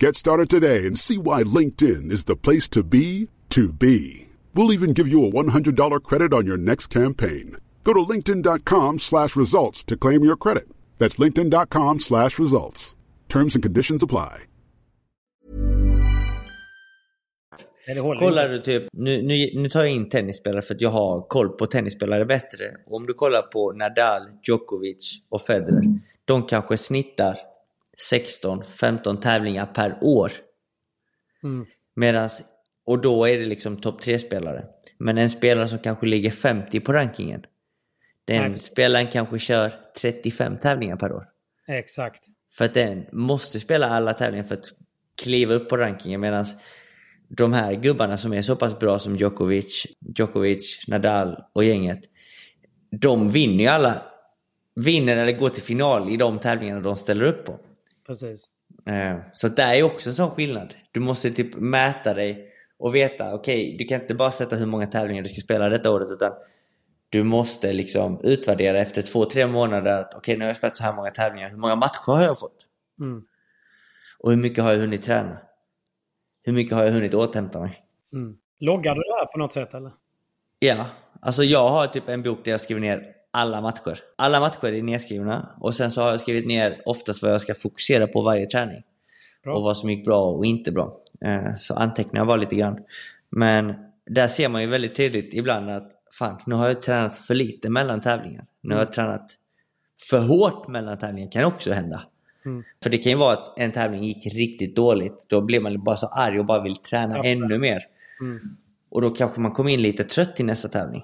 Get started today and see why LinkedIn is the place to be to be. We'll even give you a $100 credit on your next campaign. Go to linkedin.com slash results to claim your credit. That's linkedin.com slash results. Terms and conditions apply. Kollar du typ, nu, nu, nu tar jag in tennisspelare för att jag har koll på tennisspelare bättre. Och om du kollar på Nadal, Djokovic och Federer. De kanske snittar 16-15 tävlingar per år. Mm. Medans, och då är det liksom topp 3-spelare. Men en spelare som kanske ligger 50 på rankingen. Den Nej, spelaren kanske kör 35 tävlingar per år. Exakt. För att den måste spela alla tävlingar för att kliva upp på rankingen. Medan de här gubbarna som är så pass bra som Djokovic, Djokovic, Nadal och gänget. De vinner ju alla. Vinner eller går till final i de tävlingarna de ställer upp på. Precis. Eh, Så det är ju också en sån skillnad. Du måste typ mäta dig och veta, okej, du kan inte bara sätta hur många tävlingar du ska spela detta året utan du måste liksom utvärdera efter två, tre månader att okej, nu har jag spelat så här många tävlingar. Hur många matcher har jag fått? Mm. Och hur mycket har jag hunnit träna? Hur mycket har jag hunnit återhämta mig? Mm. Loggar du det här på något sätt eller? Ja, alltså jag har typ en bok där jag skriver ner alla matcher. Alla matcher är nedskrivna och sen så har jag skrivit ner oftast vad jag ska fokusera på varje träning. Bra. Och vad som gick bra och inte bra. Eh, Så antecknar jag bara lite grann. Men där ser man ju väldigt tydligt ibland att fan, nu har jag tränat för lite mellan tävlingar. Nu har jag tränat för hårt mellan tävlingar, kan också hända. Mm. För det kan ju vara att en tävling gick riktigt dåligt. Då blir man bara så arg och bara vill träna Stoppa. ännu mer. Mm. Och då kanske man kommer in lite trött till nästa tävling.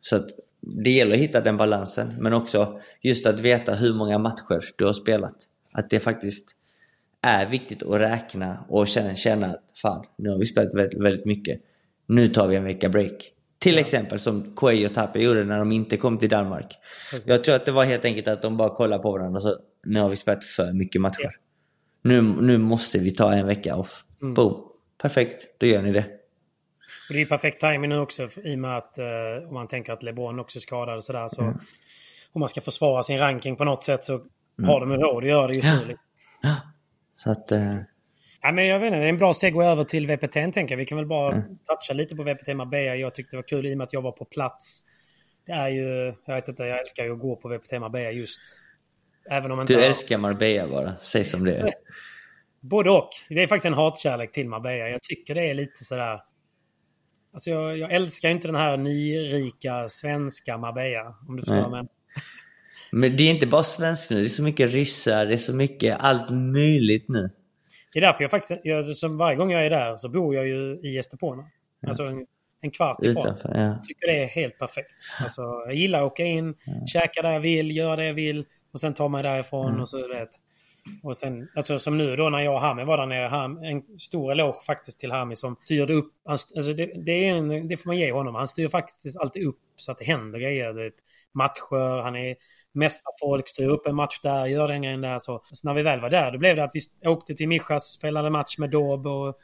Så att det gäller att hitta den balansen. Men också just att veta hur många matcher du har spelat. Att det faktiskt är viktigt att räkna och känna, känna att fan, nu har vi spelat väldigt, väldigt mycket. Nu tar vi en vecka break. Till exempel som Quay och Tapia gjorde när de inte kom till Danmark. Precis. Jag tror att det var helt enkelt att de bara kollade på varandra och så nu har vi spelat för mycket matcher. Nu, nu måste vi ta en vecka off. Mm. Boom. Perfekt, då gör ni det. Och det är ju perfekt timing nu också i och med att eh, om man tänker att LeBron också är skadad och sådär så Mm. om man ska försvara sin ranking på något sätt så har de ju råd att göra det just Ja. nu. liksom. Så att... Eh, Ja, men jag vet inte, det är en bra segway över till VPT tänker jag. Vi kan väl bara Mm. toucha lite på VPT Marbella. Jag tyckte det var kul i och med att jag var på plats. Det är ju, jag vet inte, jag älskar ju att gå på VPT Marbella just. Även om du älskar Marbella bara, säg som det är. *laughs* Både och. Det är faktiskt en hatkärlek till Marbella. Jag tycker det är lite sådär... Alltså jag, jag älskar inte den här nyrika svenska Marbella. Om du förstår vad jag menar. Men det är inte bara svenskt nu, det är så mycket ryssar, det är så mycket allt möjligt nu. Det är därför jag faktiskt, jag, som varje gång jag är där så bor jag ju i Estepona. Alltså en, en kvart ifrån. Utanför, ja. Jag tycker det är helt perfekt. Alltså, jag gillar att åka in, käka där jag vill, göra det jag vill och sen ta mig därifrån. Mm. Och så, vet. Och sen, alltså, som nu då när jag och Hami var där nere. Ham, en stor eloge faktiskt till Hami som styrde upp. Han, alltså, det, det, är en, det får man ge honom. Han styr faktiskt alltid upp så att det händer grejer. Vet, matcher, han är mässa folk, styra upp en match där, göra den grejen där. Så, så när vi väl var där, då blev det att vi åkte till Mishas, spelade match med Dob och,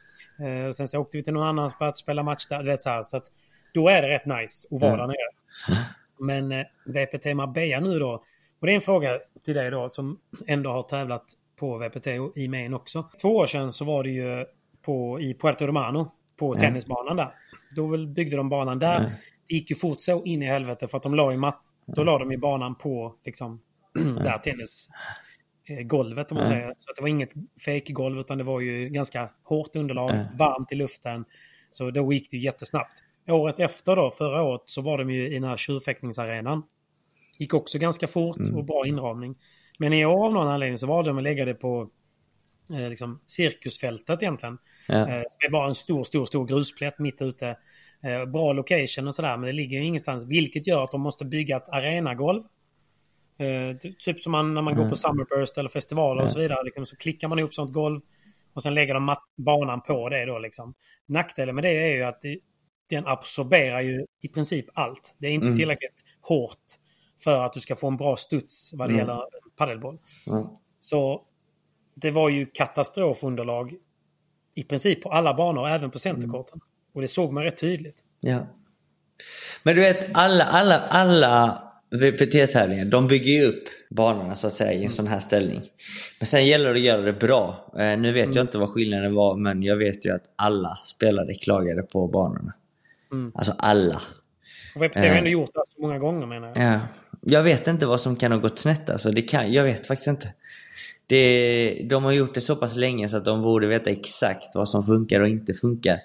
eh, och sen så åkte vi till någon annan för att spela match där. vet, så, här, så att, då är det rätt nice att vara Mm. där nere. *laughs* Men eh, VPT Marbella nu då, och det är en fråga till dig då som ändå har tävlat på VPT och i Maine också. Två år sedan så var det ju på, i Puerto Romano, på tennisbanan där. Då byggde de banan där. Det gick ju fort så in i helvete för att de la i matt, då la de i banan på liksom *clears throat* där tennis eh, om man säger. Så att det var inget fake-golv utan det var ju ganska hårt underlag, varmt i luften. Så då gick det ju jättesnabbt. Året efter då, förra året, så var de ju i den här tjurfäktningsarenan. Gick också ganska fort och bra inramning. Men i år av någon anledning så valde de att lägga det på eh, liksom, cirkusfältet egentligen. Ja. Eh, det är bara en stor, stor, stor grusplätt mitt ute. Eh, bra location och sådär, men det ligger ju ingenstans. Vilket gör att de måste bygga ett arenagolv. Eh, ty- typ som man, när man går på Summerburst eller festivaler och så vidare. Liksom, så klickar man ihop sånt golv. Och sen lägger de banan på det då liksom. Nackdelen med det är ju att det, den absorberar ju i princip allt. Det är inte tillräckligt hårt för att du ska få en bra studs vad det gäller padelboll. Mm. Så det var ju katastrofunderlag i princip på alla banor, även på centerkorten. Och det såg man rätt tydligt. Ja. Men du vet, alla, alla, alla VPT-tävlingar, de bygger ju upp banorna så att säga i en sån här ställning. Men sen gäller det att göra det bra. Eh, nu vet jag inte vad skillnaden var, men jag vet ju att alla spelare klagade på banorna. Alltså alla. Och VPT har Eh. ändå gjort det så många gånger menar jag. Ja. Jag vet inte vad som kan ha gått snett alltså. Det kan, jag vet faktiskt inte. Det, de har gjort det så pass länge så att de borde veta exakt vad som funkar och inte funkar.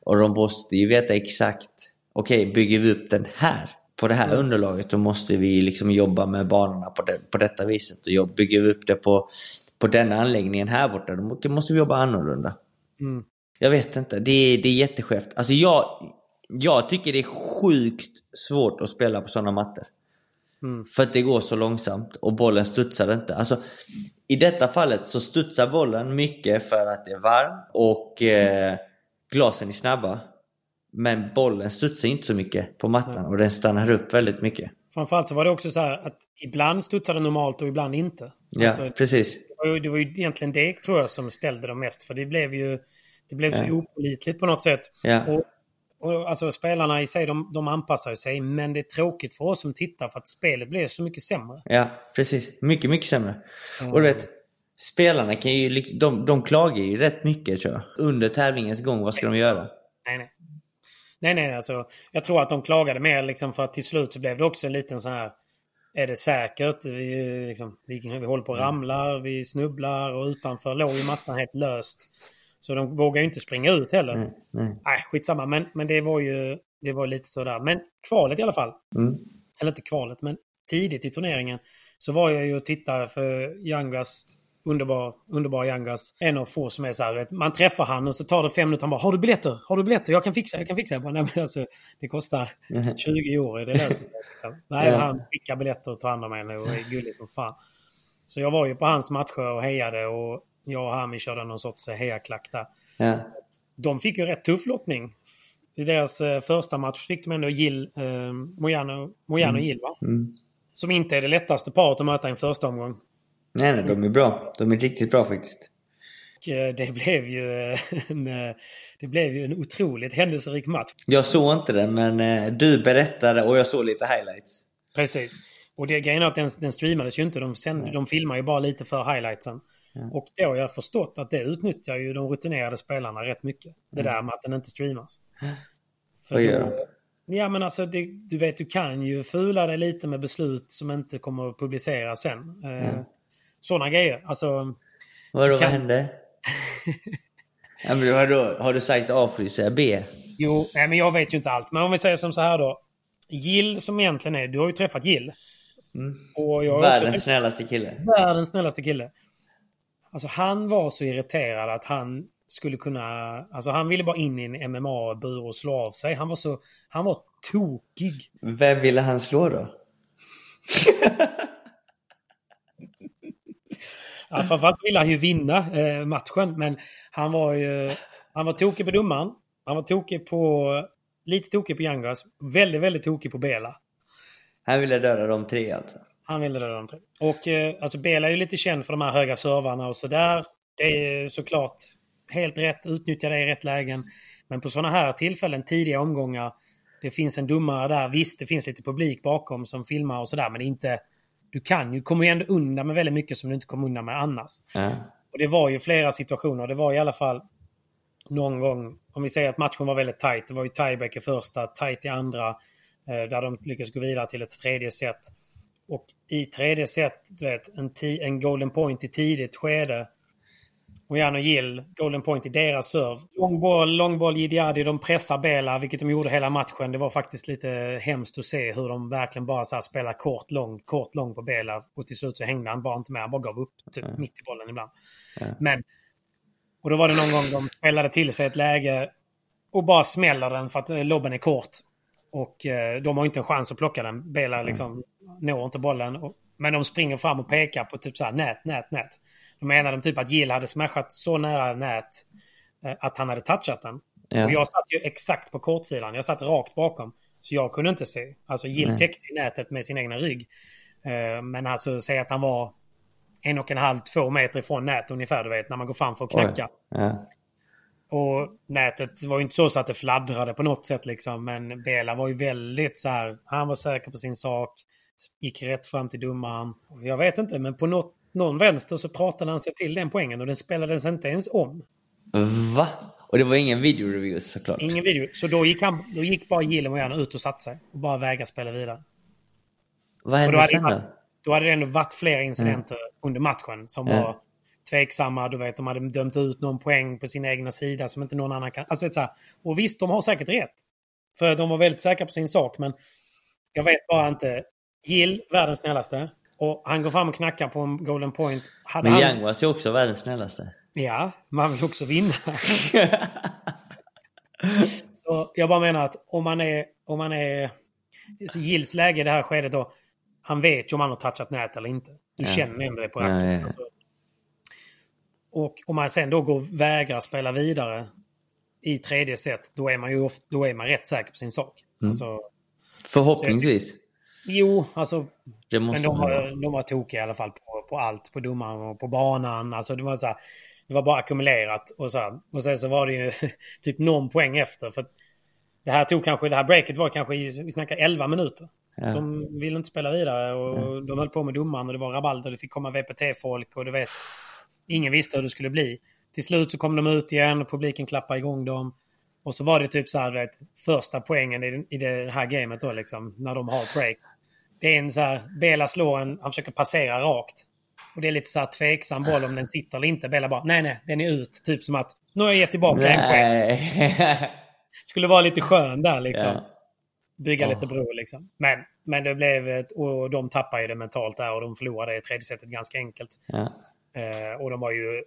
Och de måste ju veta exakt, okej bygger vi upp den här på det här underlaget då måste vi liksom jobba med banorna på, det, på detta viset. Och jobb, bygger vi upp det på, på denna anläggningen här borta då må- måste vi jobba annorlunda. Mm. Jag vet inte, det är, det är jätteskevt. Alltså jag, jag tycker det är sjukt svårt att spela på sådana mattor. Mm. För att det går så långsamt och bollen studsar inte. Alltså, I detta fallet så studsar bollen mycket för att det är varmt och eh, glasen är snabba. Men bollen studsar inte så mycket på mattan och den stannar upp väldigt mycket. Framförallt så var det också så här att ibland studsade det normalt och ibland inte. Ja, Alltså, precis. det, var ju, det var ju egentligen det tror jag som ställde dem mest. För det blev ju det blev så Ja. opålitligt på något sätt. Ja. Och, och, alltså spelarna i sig, de, de anpassar sig. Men det är tråkigt för oss som tittar för att spelet blev så mycket sämre. Ja, precis. Mycket, mycket sämre. Och du vet, spelarna kan ju, de, de klagar ju rätt mycket tror jag. Under tävlingens gång, vad ska de göra? Nej, nej. Nej, nej, alltså. Jag tror att de klagade mer liksom för att till slut så blev det också en liten sån här... Är det säkert? Vi, liksom, vi, vi håller på och ramlar, vi snubblar och utanför låg ju mattan helt löst. Så de vågar ju inte springa ut heller. Mm, mm. Nej, skitsamma. Men, men det var ju det var lite sådär. Men kvalet i alla fall. Mm. Eller inte kvalet, men tidigt i turneringen så var jag ju och tittade för Yangas underbar, underbar Yangas. En av få som är så här, vet, man träffar han och så tar det fem minuter. Han bara, har du biljetter? Har du biljetter? Jag kan fixa, jag kan fixa. Jag bara, nej men alltså, det kostar 20 euro, det löser sig. *laughs* Liksom. Nej, han skickar biljetter och tar hand om en och är gullig som fan. Så jag var ju på hans matcher och hejade och jag och Hami körde någon sorts hejaklack där. Ja. De fick ju rätt tuff lottning. I deras eh, första match fick de ändå Gill, eh, Mojano, Mojano Gill va? Mm. Som inte är det lättaste paret att möta i en första omgång. Nej, nej, de är bra. De är riktigt bra faktiskt. Eh, det blev ju eh, *laughs* en, eh, det blev ju en otroligt händelserik match. Jag såg inte den, men eh, du berättade och jag såg lite highlights. Precis. Och det grejen är att den, den streamades ju inte. De, sänd, de filmar ju bara lite för highlightsen. Och då har jag förstått att det utnyttjar ju de rutinerade spelarna rätt mycket. Det där med att den inte streamas. För Vad gör de? Ja men alltså det, du vet du kan ju fula dig lite med beslut som inte kommer att publiceras sen. Eh, Sådana grejer. Alltså, Vadå, kan- vad hände? *laughs* ja, men har, du, har du sagt A får du säga B. jo, nej, men jag vet ju inte allt. Men om vi säger som så här då. Jill som egentligen är, du har ju träffat Jill. Och jag också Världens träffat- snällaste kille. Världens snällaste kille. Alltså han var så irriterad att han skulle kunna... Alltså han ville bara in i en MMA-bur och slå av sig. Han var så... Han var tokig. Vem ville han slå då? *laughs* Ja, framförallt ville han ju vinna eh, matchen. Men han var ju... Han var tokig på domaren. Han var tokig på... Lite tokig på Yangas. Väldigt, väldigt tokig på Bela. Han ville döda de tre alltså. Han ville döda de tre. Och eh, alltså Bela är ju lite känd för de här höga servarna och sådär. Det är såklart helt rätt, utnyttja det i rätt lägen. Men på sådana här tillfällen, tidiga omgångar, det finns en domare där. Visst, det finns lite publik bakom som filmar och sådär, men det inte... Du kan ju, kommer ju ändå undan med väldigt mycket som du inte kommer undan med annars. Ja. Och det var ju flera situationer. Det var i alla fall någon gång, om vi säger att matchen var väldigt tight. Det var ju tiebreak i första, tight i andra. eh, Där de lyckades gå vidare till ett tredje set. Och i tredje set, du vet, en, en golden point i tidigt skede. Och Jan och Gill, golden point i deras serv. Långboll, långboll, Jidiadi, de pressar Bela, vilket de gjorde hela matchen. Det var faktiskt lite hemskt att se hur de verkligen bara så här spelar kort, lång, kort, lång på Bela. Och till slut så hängde han bara inte med, han bara gav upp typ mitt i bollen ibland. Men, och då var det någon gång de spelade till sig ett läge och bara smäller den för att lobben är kort. Och eh, de har inte en chans att plocka den. Bela liksom når inte bollen. Och, men de springer fram och pekar på typ så här nät, nät, nät. Då menar de typ att Gill hade smashat så nära nät eh, att han hade touchat den. Ja. Och jag satt ju exakt på kortsidan. Jag satt rakt bakom. Så jag kunde inte se. Alltså Gill täckte ju nätet med sin egna rygg. Eh, men alltså säg att han var en och en halv, två meter ifrån nät ungefär, du vet, när man går fram för att knacka. Ja. Och nätet var ju inte så, så att det fladdrade på något sätt liksom. Men Bela var ju väldigt så här. Han var säker på sin sak. Gick rätt fram till domaren. Jag vet inte, men på något, någon vänster så pratade han sig till den poängen och den spelades inte ens om. Va? Och det var ingen videoreview såklart? Ingen video. Så då gick, han, då gick bara Gillen ut och satte sig. Och bara vägrade spela vidare. Vad hände då hade, sen då? då hade det ändå varit flera incidenter under matchen som Ja. var tveksamma. Du vet, de hade dömt ut någon poäng på sin egna sida som inte någon annan kan. Alltså, vet, så här. Och visst, de har säkert rätt. För de var väldigt säkra på sin sak. Men jag vet bara inte. Gill, världens snällaste. Och han går fram och knackar på en golden point. Hade Men han, Young was ju också världens snällaste. Ja, man vill också vinna. *laughs* Så jag bara menar att om man är... Om man är Gills läge i det här skedet då. Han vet ju om han har touchat nät eller inte. Du känner ändå det på Ja, racket. ja, ja. Alltså. Och om man sen då går vägrar spela vidare i tredje set, då är man ju ofta, då är man rätt säker på sin sak. Mm. Alltså, Förhoppningsvis. jo, alltså men de var, de var tokiga i alla fall på, på allt. På domaren och på banan. Alltså det var så här, det var bara ackumulerat. Och, så här, och sen så var det ju *laughs* typ någon poäng efter. För det här tog kanske, det här breaket var kanske, vi snackar 11 minuter. Ja. De ville inte spela vidare och de höll på med domaren och det var rabalder. Det fick komma VPT-folk och du vet. Ingen visste hur det skulle bli. Till slut så kom de ut igen och publiken klappade igång dem. Och så var det typ så här, vet, första poängen i, i det här gamet då liksom, när de har break. Det är en så här, Bela slår en, han försöker passera rakt. Och det är lite så här tveksam boll om den sitter eller inte. Bela bara, nej nej, den är ut. Typ som att, nu har jag gett tillbaka en poäng. Nej. Skulle vara lite skön där liksom. Ja. Bygga Ja. lite bro liksom. Men, men det blev, ett, och de tappade ju det mentalt där och de förlorade i tredje setet ganska enkelt. Ja. Eh, och de var ju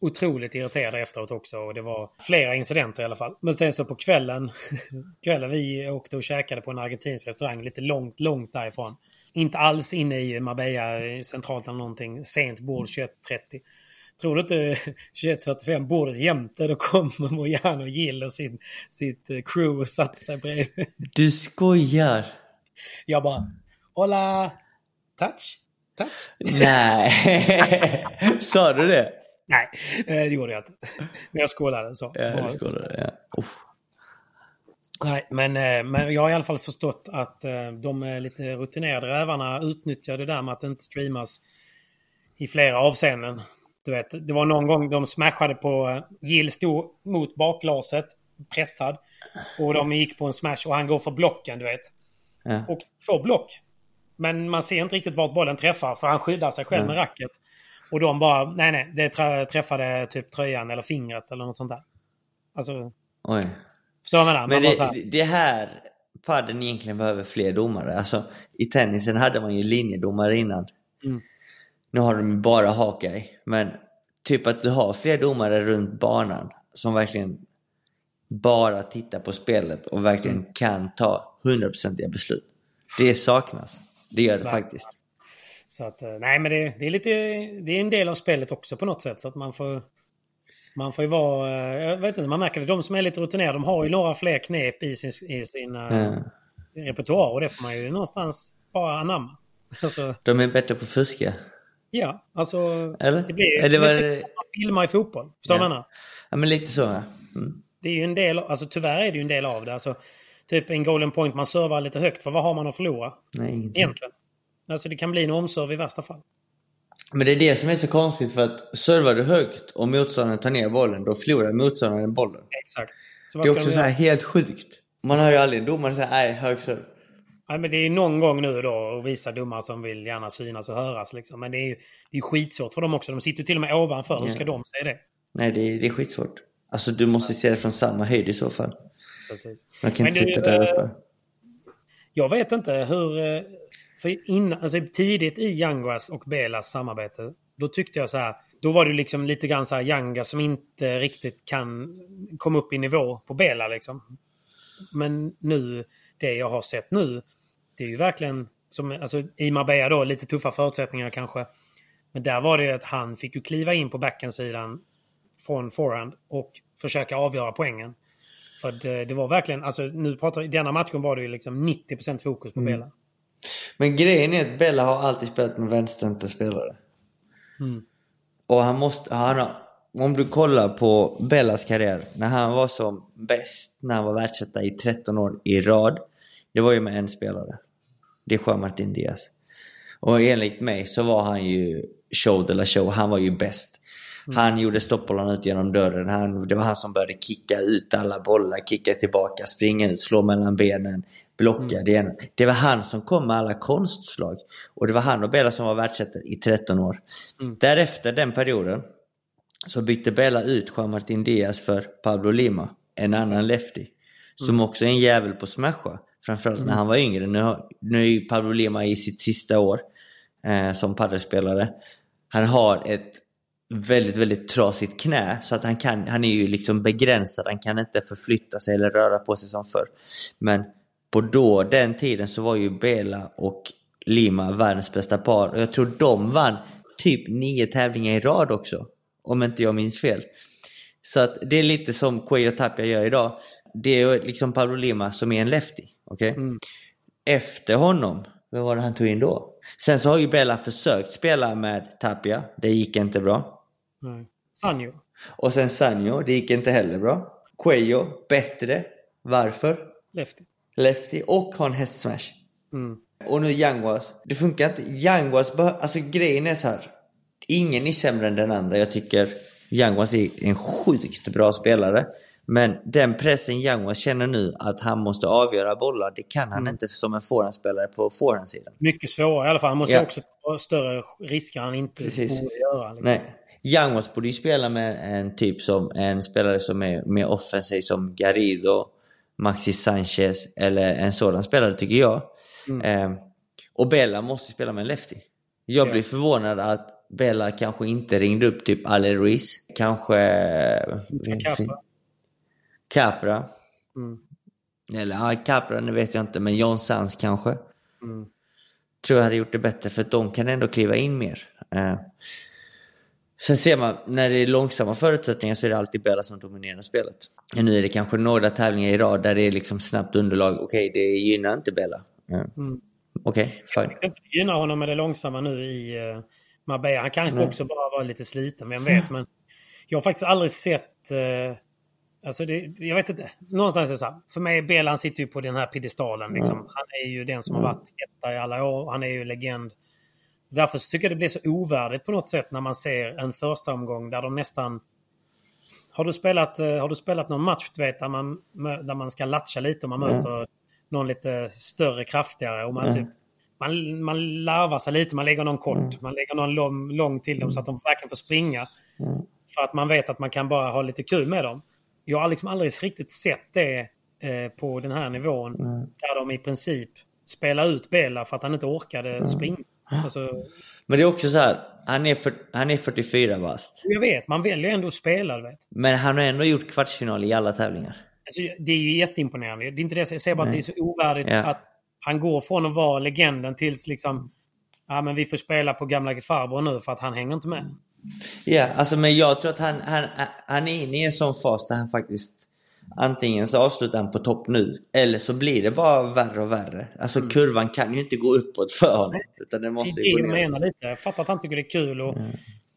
otroligt irriterade efteråt också. Och det var flera incidenter i alla fall. Men sen så på kvällen, *laughs* kvällen vi åkte och käkade på en argentinsk restaurang lite långt, långt därifrån. Inte alls inne i Marbella centralt eller någonting. Sent bord 21.30. Tror du inte *laughs* 21.45 bordet jämte då kommer Mojano och Gill och sin, sitt eh, crew och satte sig bredvid. Du skojar? Jag bara Hola! Touch? Touch? Nej. *laughs* Sa du det? Nej, eh, det gjorde jag inte. Men jag skålade så. Ja, skålade. Ja. Nej, men, eh, men jag har i alla fall förstått att eh, de lite rutinerade rävarna utnyttjar det där med att det inte streamas i flera avseenden. Du vet, det var någon gång de smashade på... Gill stod mot bakglaset, pressad. Och de gick på en smash och han går för blocken, du vet. Ja. Och får block. Men man ser inte riktigt vart bollen träffar för han skyddar sig själv med racket. Och de bara, nej nej, det trä- träffade typ tröjan eller fingret eller något sånt där. Alltså, Oj. förstår du vad jag menar? Men så här- det, det här padden egentligen behöver fler domare. Alltså, I tennisen hade man ju linjedomare innan. Mm. Nu har de bara Hawkeye. Men typ att du har fler domare runt banan som verkligen bara tittar på spelet och verkligen Mm. kan ta 100% beslut. Det saknas. Det gör det faktiskt. Så att, eh, nej men det, det är lite, det är en del av spelet också på något sätt. Så att man får, man får ju vara, eh, jag vet inte, man märker det. De som är lite rutinerade, de har ju några fler knep i sin, i sin Ja. repertoar. Och det får man ju någonstans bara anamma. *laughs* Alltså, De är bättre på att fuska. ja, alltså... Eller? Det blir Eller det var det- filmar i fotboll. Förstår du vad jag menar? Ja, men lite så. Ja. Mm. Det är ju en del, alltså tyvärr är det ju en del av det. Alltså, typ en golden point, man servar lite högt. För vad har man att förlora? Nej, ingenting. Egentligen. Alltså det kan bli en omserv i värsta fall. Men det är det som är så konstigt för att servar du högt och motståndaren tar ner bollen, då förlorar motståndaren bollen. Exakt. Så Det är också så här helt sjukt. Man har ju aldrig en domare säger nej, hög serve. Nej, men det är ju någon gång nu då och vissa domare som vill gärna synas och höras. Liksom. Men det är ju det är skitsvårt för dem också. De sitter ju till och med ovanför. Hur ska Ja. de säga det? Nej, det är, det är skitsvårt. Alltså du måste se det från samma höjd i så fall. Precis. Man kan inte du, sitta där eh, uppe. Jag vet inte hur... eh, För innan, alltså tidigt i Yanguas och Belas samarbete, då tyckte jag så här... Då var det liksom lite grann så här Yanga som inte riktigt kan komma upp i nivå på Bela liksom. Men nu, det jag har sett nu, det är ju verkligen som, alltså i Marbella då, lite tuffa förutsättningar kanske. Men där var det ju att han fick ju kliva in på backensidan från forehand och försöka avgöra poängen. För det, det var verkligen, alltså nu pratar i denna matchen var det ju liksom 90% fokus på Bela. Men grejen är att Bella har alltid spelat med vänsterhänta spelare. Mm. Och han måste, han har, om du kollar på Bellas karriär, när han var som bäst, när han var världsetta i 13 år i rad, det var ju med en spelare. Det är Juan Martin Diaz. Och enligt mig så var han ju show de la show, han var ju bäst. Han gjorde stoppbollarna ut genom dörren, han, det var han som började kicka ut alla bollar, kicka tillbaka, springa ut, slå mellan benen, blocka det ena. Det var han som kom med alla konstslag. Och det var han och Bella som var världsetta i 13 år. Därefter den perioden så bytte Bella ut Juan Martin Diaz för Pablo Lima, en annan lefty. Som också är en jävel på smasha. Framförallt när han var yngre. Nu, nu är Pablo Lima i sitt sista år eh, som padelspelare. Han har ett väldigt, väldigt trasigt knä så att han, kan, han är ju liksom begränsad. Han kan inte förflytta sig eller röra på sig som förr. Men på då, den tiden så var ju Bela och Lima världens bästa par. Och jag tror de vann typ nio tävlingar i rad också. Om inte jag minns fel. Så att det är lite som Cuello Tapia gör idag. Det är liksom Pablo Lima som är en lefty. okej? Efter honom, vad var det han tog in då? Sen så har ju Bella försökt spela med Tapia. Det gick inte bra. Nej. Sanjo. Och sen Sanjo, det gick inte heller bra. Cuello, bättre. Varför? Lefty. Lefty och har en hästsmash. Mm. Och nu Yanguas. Det funkar inte. Yanguas, alltså grejen är så här. Ingen är sämre än den andra. Jag tycker Yanguas är en sjukt bra spelare. Men den pressen Yanguas känner nu att han måste avgöra bollar, det kan han inte som en forehandspelare på forehandsidan. Mycket svårare i alla fall. Han måste Ja. också ta större risker han inte Precis. borde göra. Liksom. Nej. Yanguas borde ju spela med en typ som en spelare som är mer offensiv som Garrido, Maxi Sanchez eller en sådan spelare tycker jag. Eh, och Bella måste spela med en lefty. Jag blir förvånad att Bella kanske inte ringde upp typ Ale Ruiz. Kanske... Capra. Capra. Mm. Eller ja, Capra, det vet jag inte, men John Sands kanske. Tror jag hade gjort det bättre för att de kan ändå kliva in mer. Eh. Sen ser man, när det är långsamma förutsättningar så är det alltid Bella som dominerar spelet. Nu är det kanske några tävlingar i rad där det är liksom snabbt underlag. Okej, det gynnar inte Bella. Eh. Okej, fine. Det gynnar honom med det långsamma nu i uh, Marbella. Han kanske också bara var lite sliten, vem vet. Men jag har faktiskt aldrig sett... eh, alltså det, jag vet inte. Någonstans är det så här. För mig, Bela han sitter ju på den här piedestalen. Liksom. Han är ju den som har varit etta i alla år. Han är ju legend. Därför tycker jag det blir så ovärdigt på något sätt när man ser en första omgång där de nästan... Har du spelat, eh, har du spelat någon match du vet, där, man, där man ska latcha lite och man möter någon lite större, kraftigare och man typ man, man larvar sig lite, man lägger någon kort, man lägger någon lång, lång till dem så att de verkligen får springa. För att man vet att man kan bara ha lite kul med dem. Jag har liksom aldrig riktigt sett det eh, på den här nivån. Där de i princip spelar ut Bela för att han inte orkade springa. Alltså, Men det är också så här, han är, för, han är 44 bast. jag vet, man väljer ändå att spela. Du vet. Men han har ändå gjort kvartsfinal i alla tävlingar. Alltså, det är ju jätteimponerande. Det är inte det jag säger bara att det är så ovärdigt Ja. att han går från att vara legenden tills liksom... Ja, men vi får spela på gamla farbror nu för att han hänger inte med. Ja, alltså men jag tror att han, han, han är inne i en sån fas där han faktiskt antingen så avslutar han på topp nu eller så blir det bara värre och värre. Alltså Mm. kurvan kan ju inte gå uppåt för honom. Utan den Det måste är ju det jag menar lite. Jag fattar att han tycker det är kul. Och, Mm.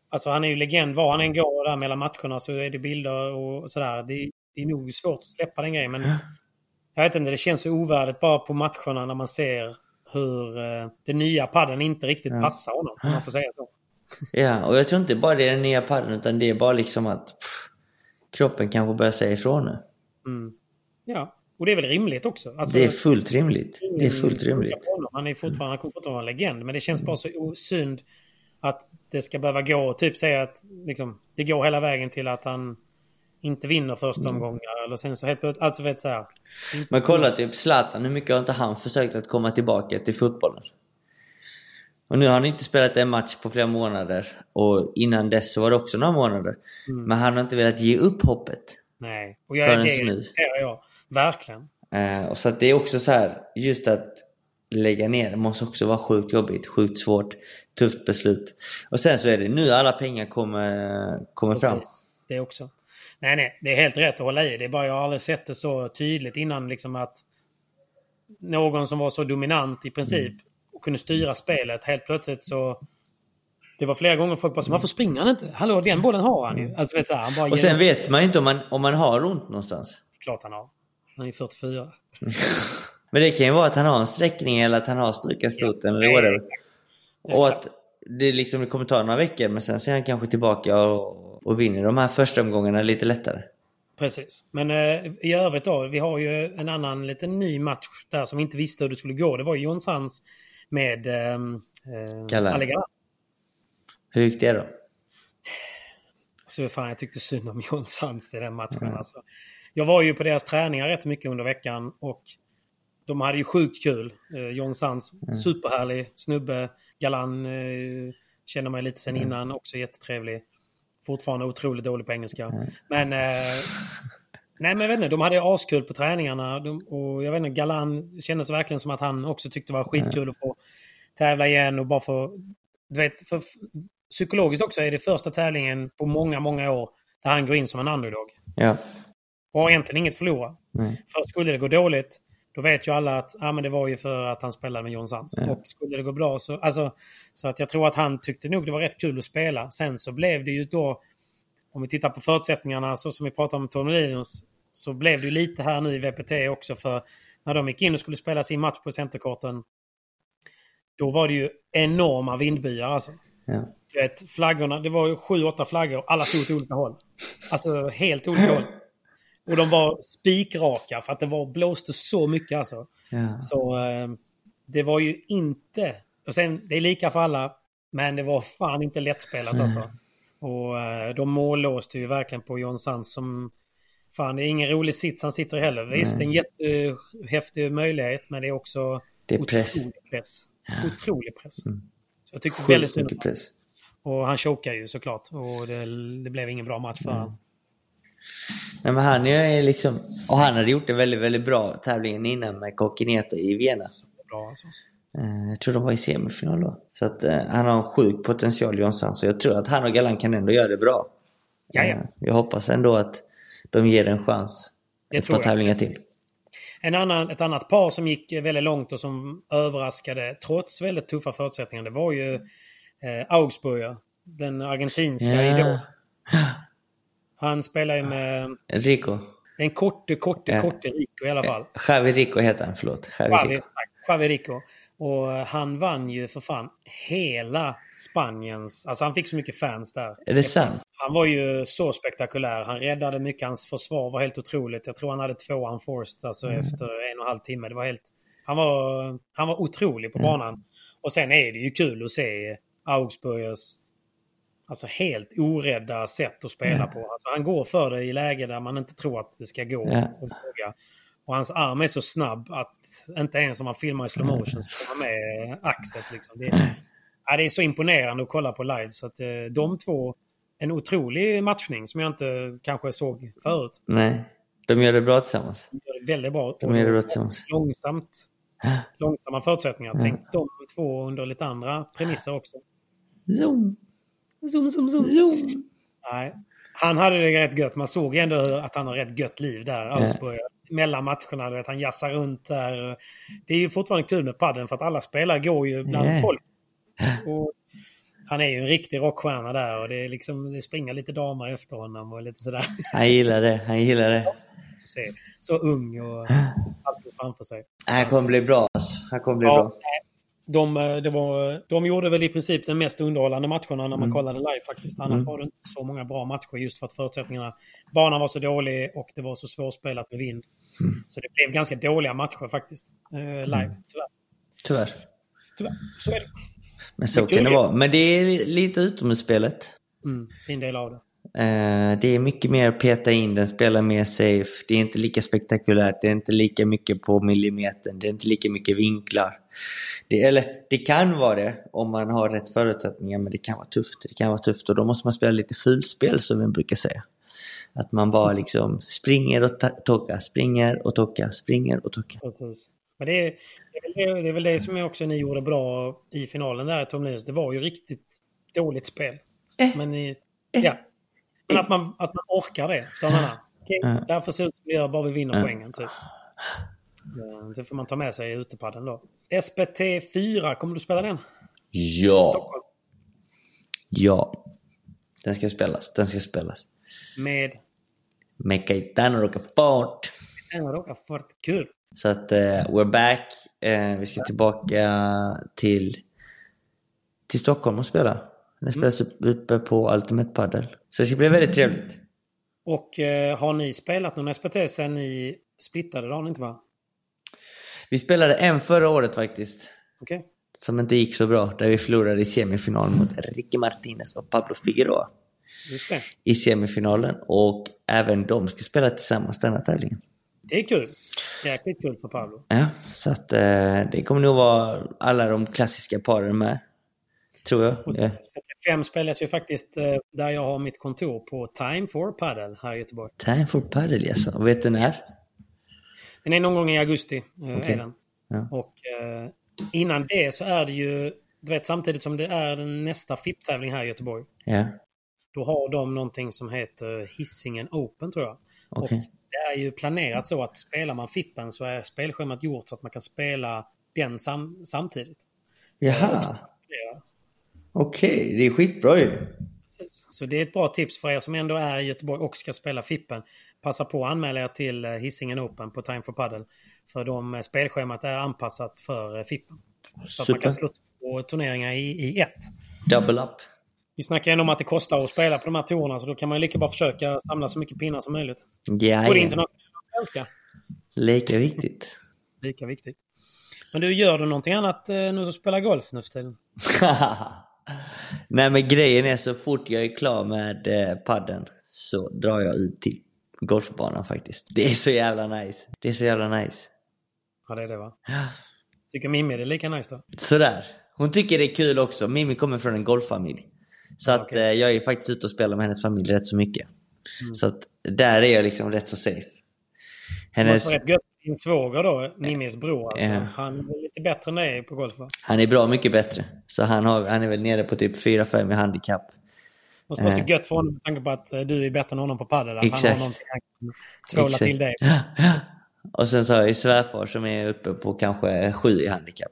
Alltså han är ju legend. Var han än går där mellan matcherna så är det bilder och sådär. Det, det är nog svårt att släppa den grejen. Men jag vet inte, det känns så ovärdigt bara på matcherna när man ser hur eh, den nya padden inte riktigt passar honom. Om man får säga så. *laughs* Ja, och jag tror inte bara det är den nya padden utan det är bara liksom att pff, kroppen kanske börjar säga ifrån nu. Ja, och det är väl rimligt också. Alltså, Det är fullt rimligt. Det är fullt Mm. rimligt. Han är fortfarande, han kommer fortfarande vara en legend. Men det känns bara så synd att det ska behöva gå. Typ säga att liksom, det går hela vägen till att han inte vinner första Mm. omgångar. Eller sen så helt plötsligt, alltså vet så här. det är inte- Men kolla typ Zlatan, hur mycket har inte han försökt att komma tillbaka till fotbollen? Och nu har han inte spelat en match på flera månader. Och innan dess så var det också några månader. Mm. Men han har inte velat ge upp hoppet. Nej, och jag, Förrän det nu. jag. Verkligen. Eh, och så att det är också så här, just att lägga ner det måste också vara sjukt jobbigt, sjukt svårt, tufft beslut. Och sen så är det nu alla pengar kommer, kommer fram. Det också. Nej, nej, det är helt rätt att hålla i. Det är bara jag har aldrig sett det så tydligt innan liksom att någon som var så dominant i princip Mm. och kunde styra spelet helt plötsligt så det var flera gånger folk bara så, varför springer han inte? Hallå, den bollen har han ju. Alltså, vet så här, han bara Mm. Och sen vet man ju inte om man, om man har ont någonstans. Klart han har. Han är 44. *laughs* Men det kan ju vara att han har en sträckning eller att han har strukat foten eller whatever. Och att det, liksom, det kommer ta några veckor men sen så är han kanske tillbaka och, och vinner de här första omgångarna lite lättare. Precis. Men eh, i övrigt då, vi har ju en annan liten ny match där som vi inte visste hur det skulle gå. Det var ju John Sands med eh, eh, Galan. Hur gick det då? Så fan, jag tyckte synd om John Sands i den matchen. Alltså. Jag var ju på deras träningar rätt mycket under veckan och de hade ju sjukt kul. Eh, John Sands, superhärlig snubbe. Galan eh, känner mig lite sen innan, också jättetrevlig. Fortfarande otroligt dålig på engelska. Men... Eh, *laughs* nej men jag vet inte, de hade askul på träningarna. De, och jag vet inte, Galan kändes verkligen som att han också tyckte det var skitkul att få tävla igen och bara få... Du vet, för psykologiskt också är det första tävlingen på många, många år där han går in som en underdog. Ja. Och har egentligen inget förlora. Nej. För skulle det gå dåligt, då vet ju alla att ah, men det var ju för att han spelade med John Sands. Och skulle det gå bra så... Alltså, så att jag tror att han tyckte nog det var rätt kul att spela. Sen så blev det ju då, om vi tittar på förutsättningarna, så som vi pratade om Tornolinos, så blev det ju lite här nu i VPT också. För när de gick in och skulle spela sin match på centerkorten, då var det ju enorma vindbyar alltså. Ja. Du vet, flaggorna, det var ju sju, åtta flaggor. Alla stod åt olika håll. Alltså helt olika håll. Och de var spikraka för att det var, blåste så mycket alltså. Ja. Så eh, det var ju inte... Och sen, det är lika för alla. Men det var fan inte lättspelat alltså. Och eh, de mållåste ju verkligen på John Sands som... Fan, det är ingen rolig sits han sitter i heller. Visst, är en jättehäftig möjlighet, men det är också Det är press. otrolig press. Otrolig press. Så jag tyckte Sjukt väldigt mycket press. Och han chokar ju såklart. Och det, det blev ingen bra match för Mm. honom. Nej, men han är liksom... Och han hade gjort en väldigt, väldigt bra tävlingen innan med Kokineto i Vienna. Bra alltså. Eh, Jag tror de var i semifinal då. Så att eh, han har en sjuk potential Sands. Så jag tror att han och Galan kan ändå göra det bra. Ja, ja. Eh, Jag hoppas ändå att de ger en chans. Det ett par jag. tävlingar till. En annan, ett annat par som gick väldigt långt och som överraskade trots väldigt tuffa förutsättningar. Det var ju eh, Augsburger. Den argentinska Ja. idol. *gasps* Han spelar ju med Rico. den korte, korte, Ja. korte Rico i alla fall. Javi Rico heter han, förlåt. Javi Javi, Rico. Javi Rico. Och han vann ju för fan hela Spaniens... Alltså han fick så mycket fans där. Är det sant? Han var ju så spektakulär. Han räddade mycket. Hans försvar var helt otroligt. Jag tror han hade två unforced alltså efter en och en halv timme. Det var helt... Han var, han var otrolig på banan. Och sen är det ju kul att se Augsburgers alltså helt orädda sätt att spela på. Alltså han går för det i läge där man inte tror att det ska gå. Ja. Och, och hans arm är så snabb att inte ens om man filmar i slow motion så man med axet. Liksom. Det, ja, det är så imponerande att kolla på live. Så att, eh, de två, en otrolig matchning som jag inte kanske såg förut. Nej. De gör det bra tillsammans. De gör det väldigt bra. De gör det bra tillsammans. Långsamt. Långsamma förutsättningar. Tänk de två under lite andra premisser också. Zoom. Zoom, zoom, zoom. Zoom. Nej. Han hade det rätt gött. Man såg ändå att han har rätt gött liv där, Augsburg. Mellan matcherna, du vet, han jassar runt där. Det är ju fortfarande kul med padden för att alla spelare går ju bland Yeah. folk. Och han är ju en riktig rockstjärna där och det, är liksom, det springer lite damer efter honom och lite sådär. Han gillar det, han gillar det. Så, ung och allting framför sig. Han kommer bli bra alltså. Han kommer bli Ja, bra. De, eh, det var, de gjorde väl i princip de mest underhållande matcherna när man Mm. kollade live faktiskt. Annars var det inte så många bra matcher just för att förutsättningarna... Banan var så dålig och det var så svårspelat med vind. Mm. Så det blev ganska dåliga matcher faktiskt. Eh, live, tyvärr. Tyvärr. Tyvärr. Så är det. Men så kan det vara. Men det är li- lite utomhusspelet. Mm, fin del av det. Eh, det är mycket mer peta in den, spela mer safe. Det är inte lika spektakulärt, det är inte lika mycket på millimetern, det är inte lika mycket vinklar. Det, eller det kan vara det om man har rätt förutsättningar, men det kan vara tufft. Det kan vara tufft och då måste man spela lite fulspel som vi brukar säga. Att man bara liksom springer och tokkar, springer och tokkar, springer och. Precis. Men det är, det, är väl det, är väl det som också ni gjorde bra i finalen där i Tom Linus. Det var ju riktigt dåligt spel. Eh. Men, ni, ja. Men att, man, att man orkar det. Förstår Mm. Därför ser det ut som det gör bara vi vinner Mm. poängen. Typ. Det får man ta med sig i utepadden då. SPT 4, kommer du spela den? Ja! Ja. Den ska spelas, den ska spelas. Med... Med Caetano Rocafort. Råkar varit kul. Så att eh, we're back. Eh, vi ska tillbaka till, till Stockholm och spela. Den spelas upp, uppe på Ultimate Padel. Så det ska bli väldigt trevligt. Och eh, har ni spelat någon SPT sen ni splittade? Ni inte va? Vi spelade en förra året faktiskt. Okej. Som inte gick så bra. Där vi förlorade i semifinal mot Ricky Martinez och Pablo Figueroa. I semifinalen. Och även de ska spela tillsammans denna tävlingen. Det är kul. Jäkligt kul för Pablo. Ja, så att eh, det kommer nog vara alla de klassiska paren med. Tror jag. Eh, SPT5 spelas ju faktiskt eh, där jag har mitt kontor på Time for Paddle här i Göteborg. Time for Padel alltså. Och vet du när? Den är någon gång i augusti. Eh, den. Ja. Och eh, innan det så är det ju, du vet samtidigt som det är den nästa FIP-tävling här i Göteborg. Ja, Då har de någonting som heter Hisingen Open tror jag. okej. Och det är ju planerat så att spelar man FIPen så är spelschemat gjort så att man kan spela den sam samtidigt. Jaha, Ja, okej. Det är skitbra ju. Precis. Så det är ett bra tips för er som ändå är i Göteborg och ska spela FIPen. Passa på att anmäla er till eh, Hisingen Open på Time for Paddle. För de eh, spelschemat är anpassat för eh, FIPen. Så att man Super. kan slå två turneringar i, i ett. Double up. Vi snackar ändå om att det kostar att spela på de här tourerna så då kan man ju lika bra försöka samla så mycket pinnar som möjligt. Både Ja, internationella och svenska. Lika viktigt. Lika viktigt. Men du, gör du någonting annat nu som spelar golf nu för tiden? *laughs* Nej men grejen är så fort jag är klar med eh, padden så drar jag ut till golfbanan faktiskt. Det är så jävla nice. Det är så jävla nice. Ja, det är det va? Tycker Mimmi det är lika nice då? Sådär. Hon tycker det är kul också. Mimmi kommer från en golffamilj. Så att Okej. eh, jag är faktiskt ute och spelar med hennes familj rätt så mycket. Mm. Så att där är jag liksom rätt så safe. Hennes, måste vara rätt gött. Din svåger då, Mimmis bror alltså. Ja. Han är lite bättre än dig på golf va? han är bra mycket bättre. Så han, har, han är väl nere på typ 4-5 i handikapp. Måste vara så Eh. gött för honom med tanke på att eh, du är bättre än honom på padel. Att han Exakt. har någonting han kan tvåla Exakt. till dig. *laughs* Och sen så har jag svärfar som är uppe på kanske 7 i handikapp.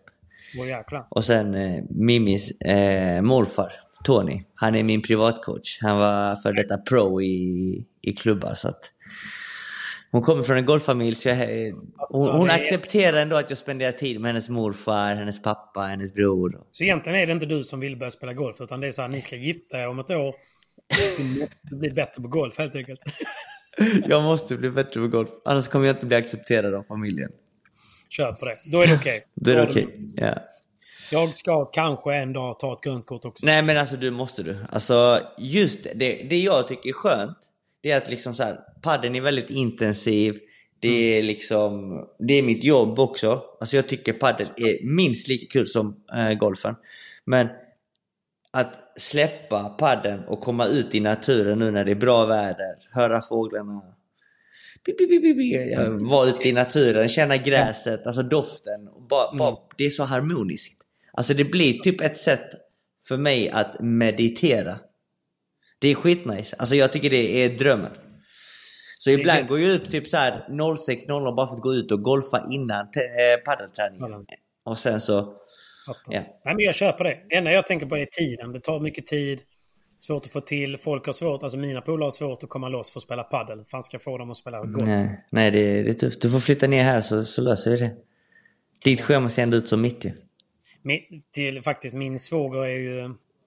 Jäklar. Och sen eh, Mimis eh, morfar, Tony. Han är min privatcoach. Han var för detta pro i, i klubbar. Så att hon kommer från en golffamilj så jag, hon, hon är- accepterar ändå att jag spenderar tid med hennes morfar, hennes pappa, hennes bror. Så egentligen är det inte du som vill börja spela golf utan det är så här ni ska gifta er om ett år. Du måste bli bättre på golf helt enkelt. *laughs* Jag måste bli bättre på golf, annars kommer jag inte bli accepterad av familjen. Kör på det. Då är det okej. Då är det okej. Ja. Jag ska kanske en dag ta ett grönt kort också. Nej men alltså du måste du. Alltså just det, det jag tycker är skönt, det är att liksom så här, padden är väldigt intensiv. Det är liksom, det är mitt jobb också. Alltså jag tycker padel är minst lika kul som eh, golfen. Men att släppa padden och komma ut i naturen nu när det är bra väder, höra fåglarna. Pi. Ja, Vara ute i naturen, känna gräset, alltså doften. Bara, bara, det är så harmoniskt. Alltså det blir typ ett sätt för mig att meditera. Det är skitnice. Alltså jag tycker det är drömmen. Så ibland går jag upp typ så här 06.00 bara för att gå ut och golfa innan eh, paddelträningen. Padel. Och sen så... Ja. Nej, men jag köper det. Det enda jag tänker på är tiden. Det tar mycket tid. Svårt att få till. Folk har svårt, alltså mina polare har svårt att komma loss för att spela paddel. Hur fan ska jag få dem att spela golf? Nej, nej det, är- det är tufft. Du får flytta ner här så, så löser vi det. Ditt schema ser ändå ut som mitt ju. Min, till, faktiskt, min svåger är ju...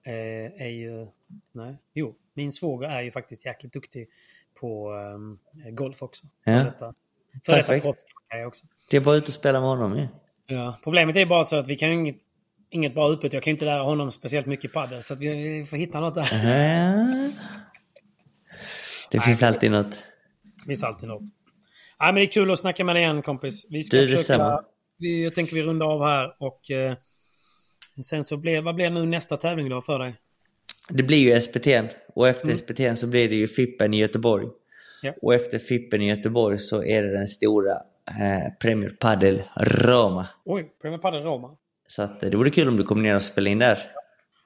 Eh, är ju nej, jo. Min svåger är ju faktiskt jäkligt duktig på eh, golf också. Ja. För detta, för detta Perfekt. jag också. Det är bara ut och spela med honom ju. Ja, problemet är bara så att vi kan inget, inget bra utbyte. Jag kan inte lära honom speciellt mycket padel. Så vi, får hitta något där. Ja. Det *laughs* finns alltid något. Det finns alltid något. Nej, men det är kul att snacka med dig igen kompis. Vi ska Du, försöka... Vi, jag tänker vi runda av här och eh, sen så blir, vad blir nu nästa tävling då för dig? Det blir ju SPT och efter SPT så blir det ju Fippen i Göteborg. Ja. Och efter Fippen i Göteborg så är det den stora eh, Premier Padel Roma. Oj, Premier Padel Roma. Så att, eh, det vore kul om du kom ner och spelade in där.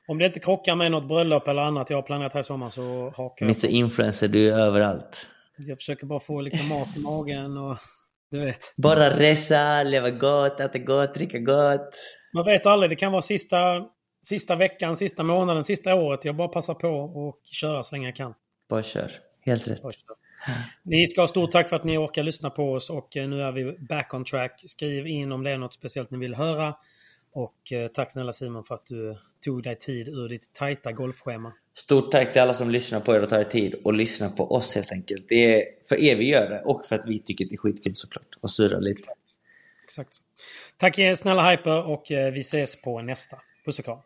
Om det inte krockar med något bröllop eller annat jag har planerat här i sommar så hakar jag Mr. Influencer, du är överallt. Jag försöker bara få liksom mat i magen och du vet. Bara resa, leva gott, äta gott, dricka gott. Man vet aldrig, det kan vara sista, sista veckan, sista månaden, sista året. Jag bara passar på och köra så länge jag kan. Bara kör. Helt rätt. Ni ska ha stort tack för att ni orkar lyssna på oss och eh, nu är vi back on track. Skriv in om det är något speciellt ni vill höra. Och eh, tack snälla Simon för att du tog dig tid ur ditt tajta golfschema. Stort tack till alla som lyssnar på er och tar er tid och lyssnar på oss helt enkelt. Det är för er vi gör det och för att vi tycker det är skitkul såklart. Och surrar lite. Exakt. Tack snälla Hyper och eh, vi ses på nästa. Puss och kram.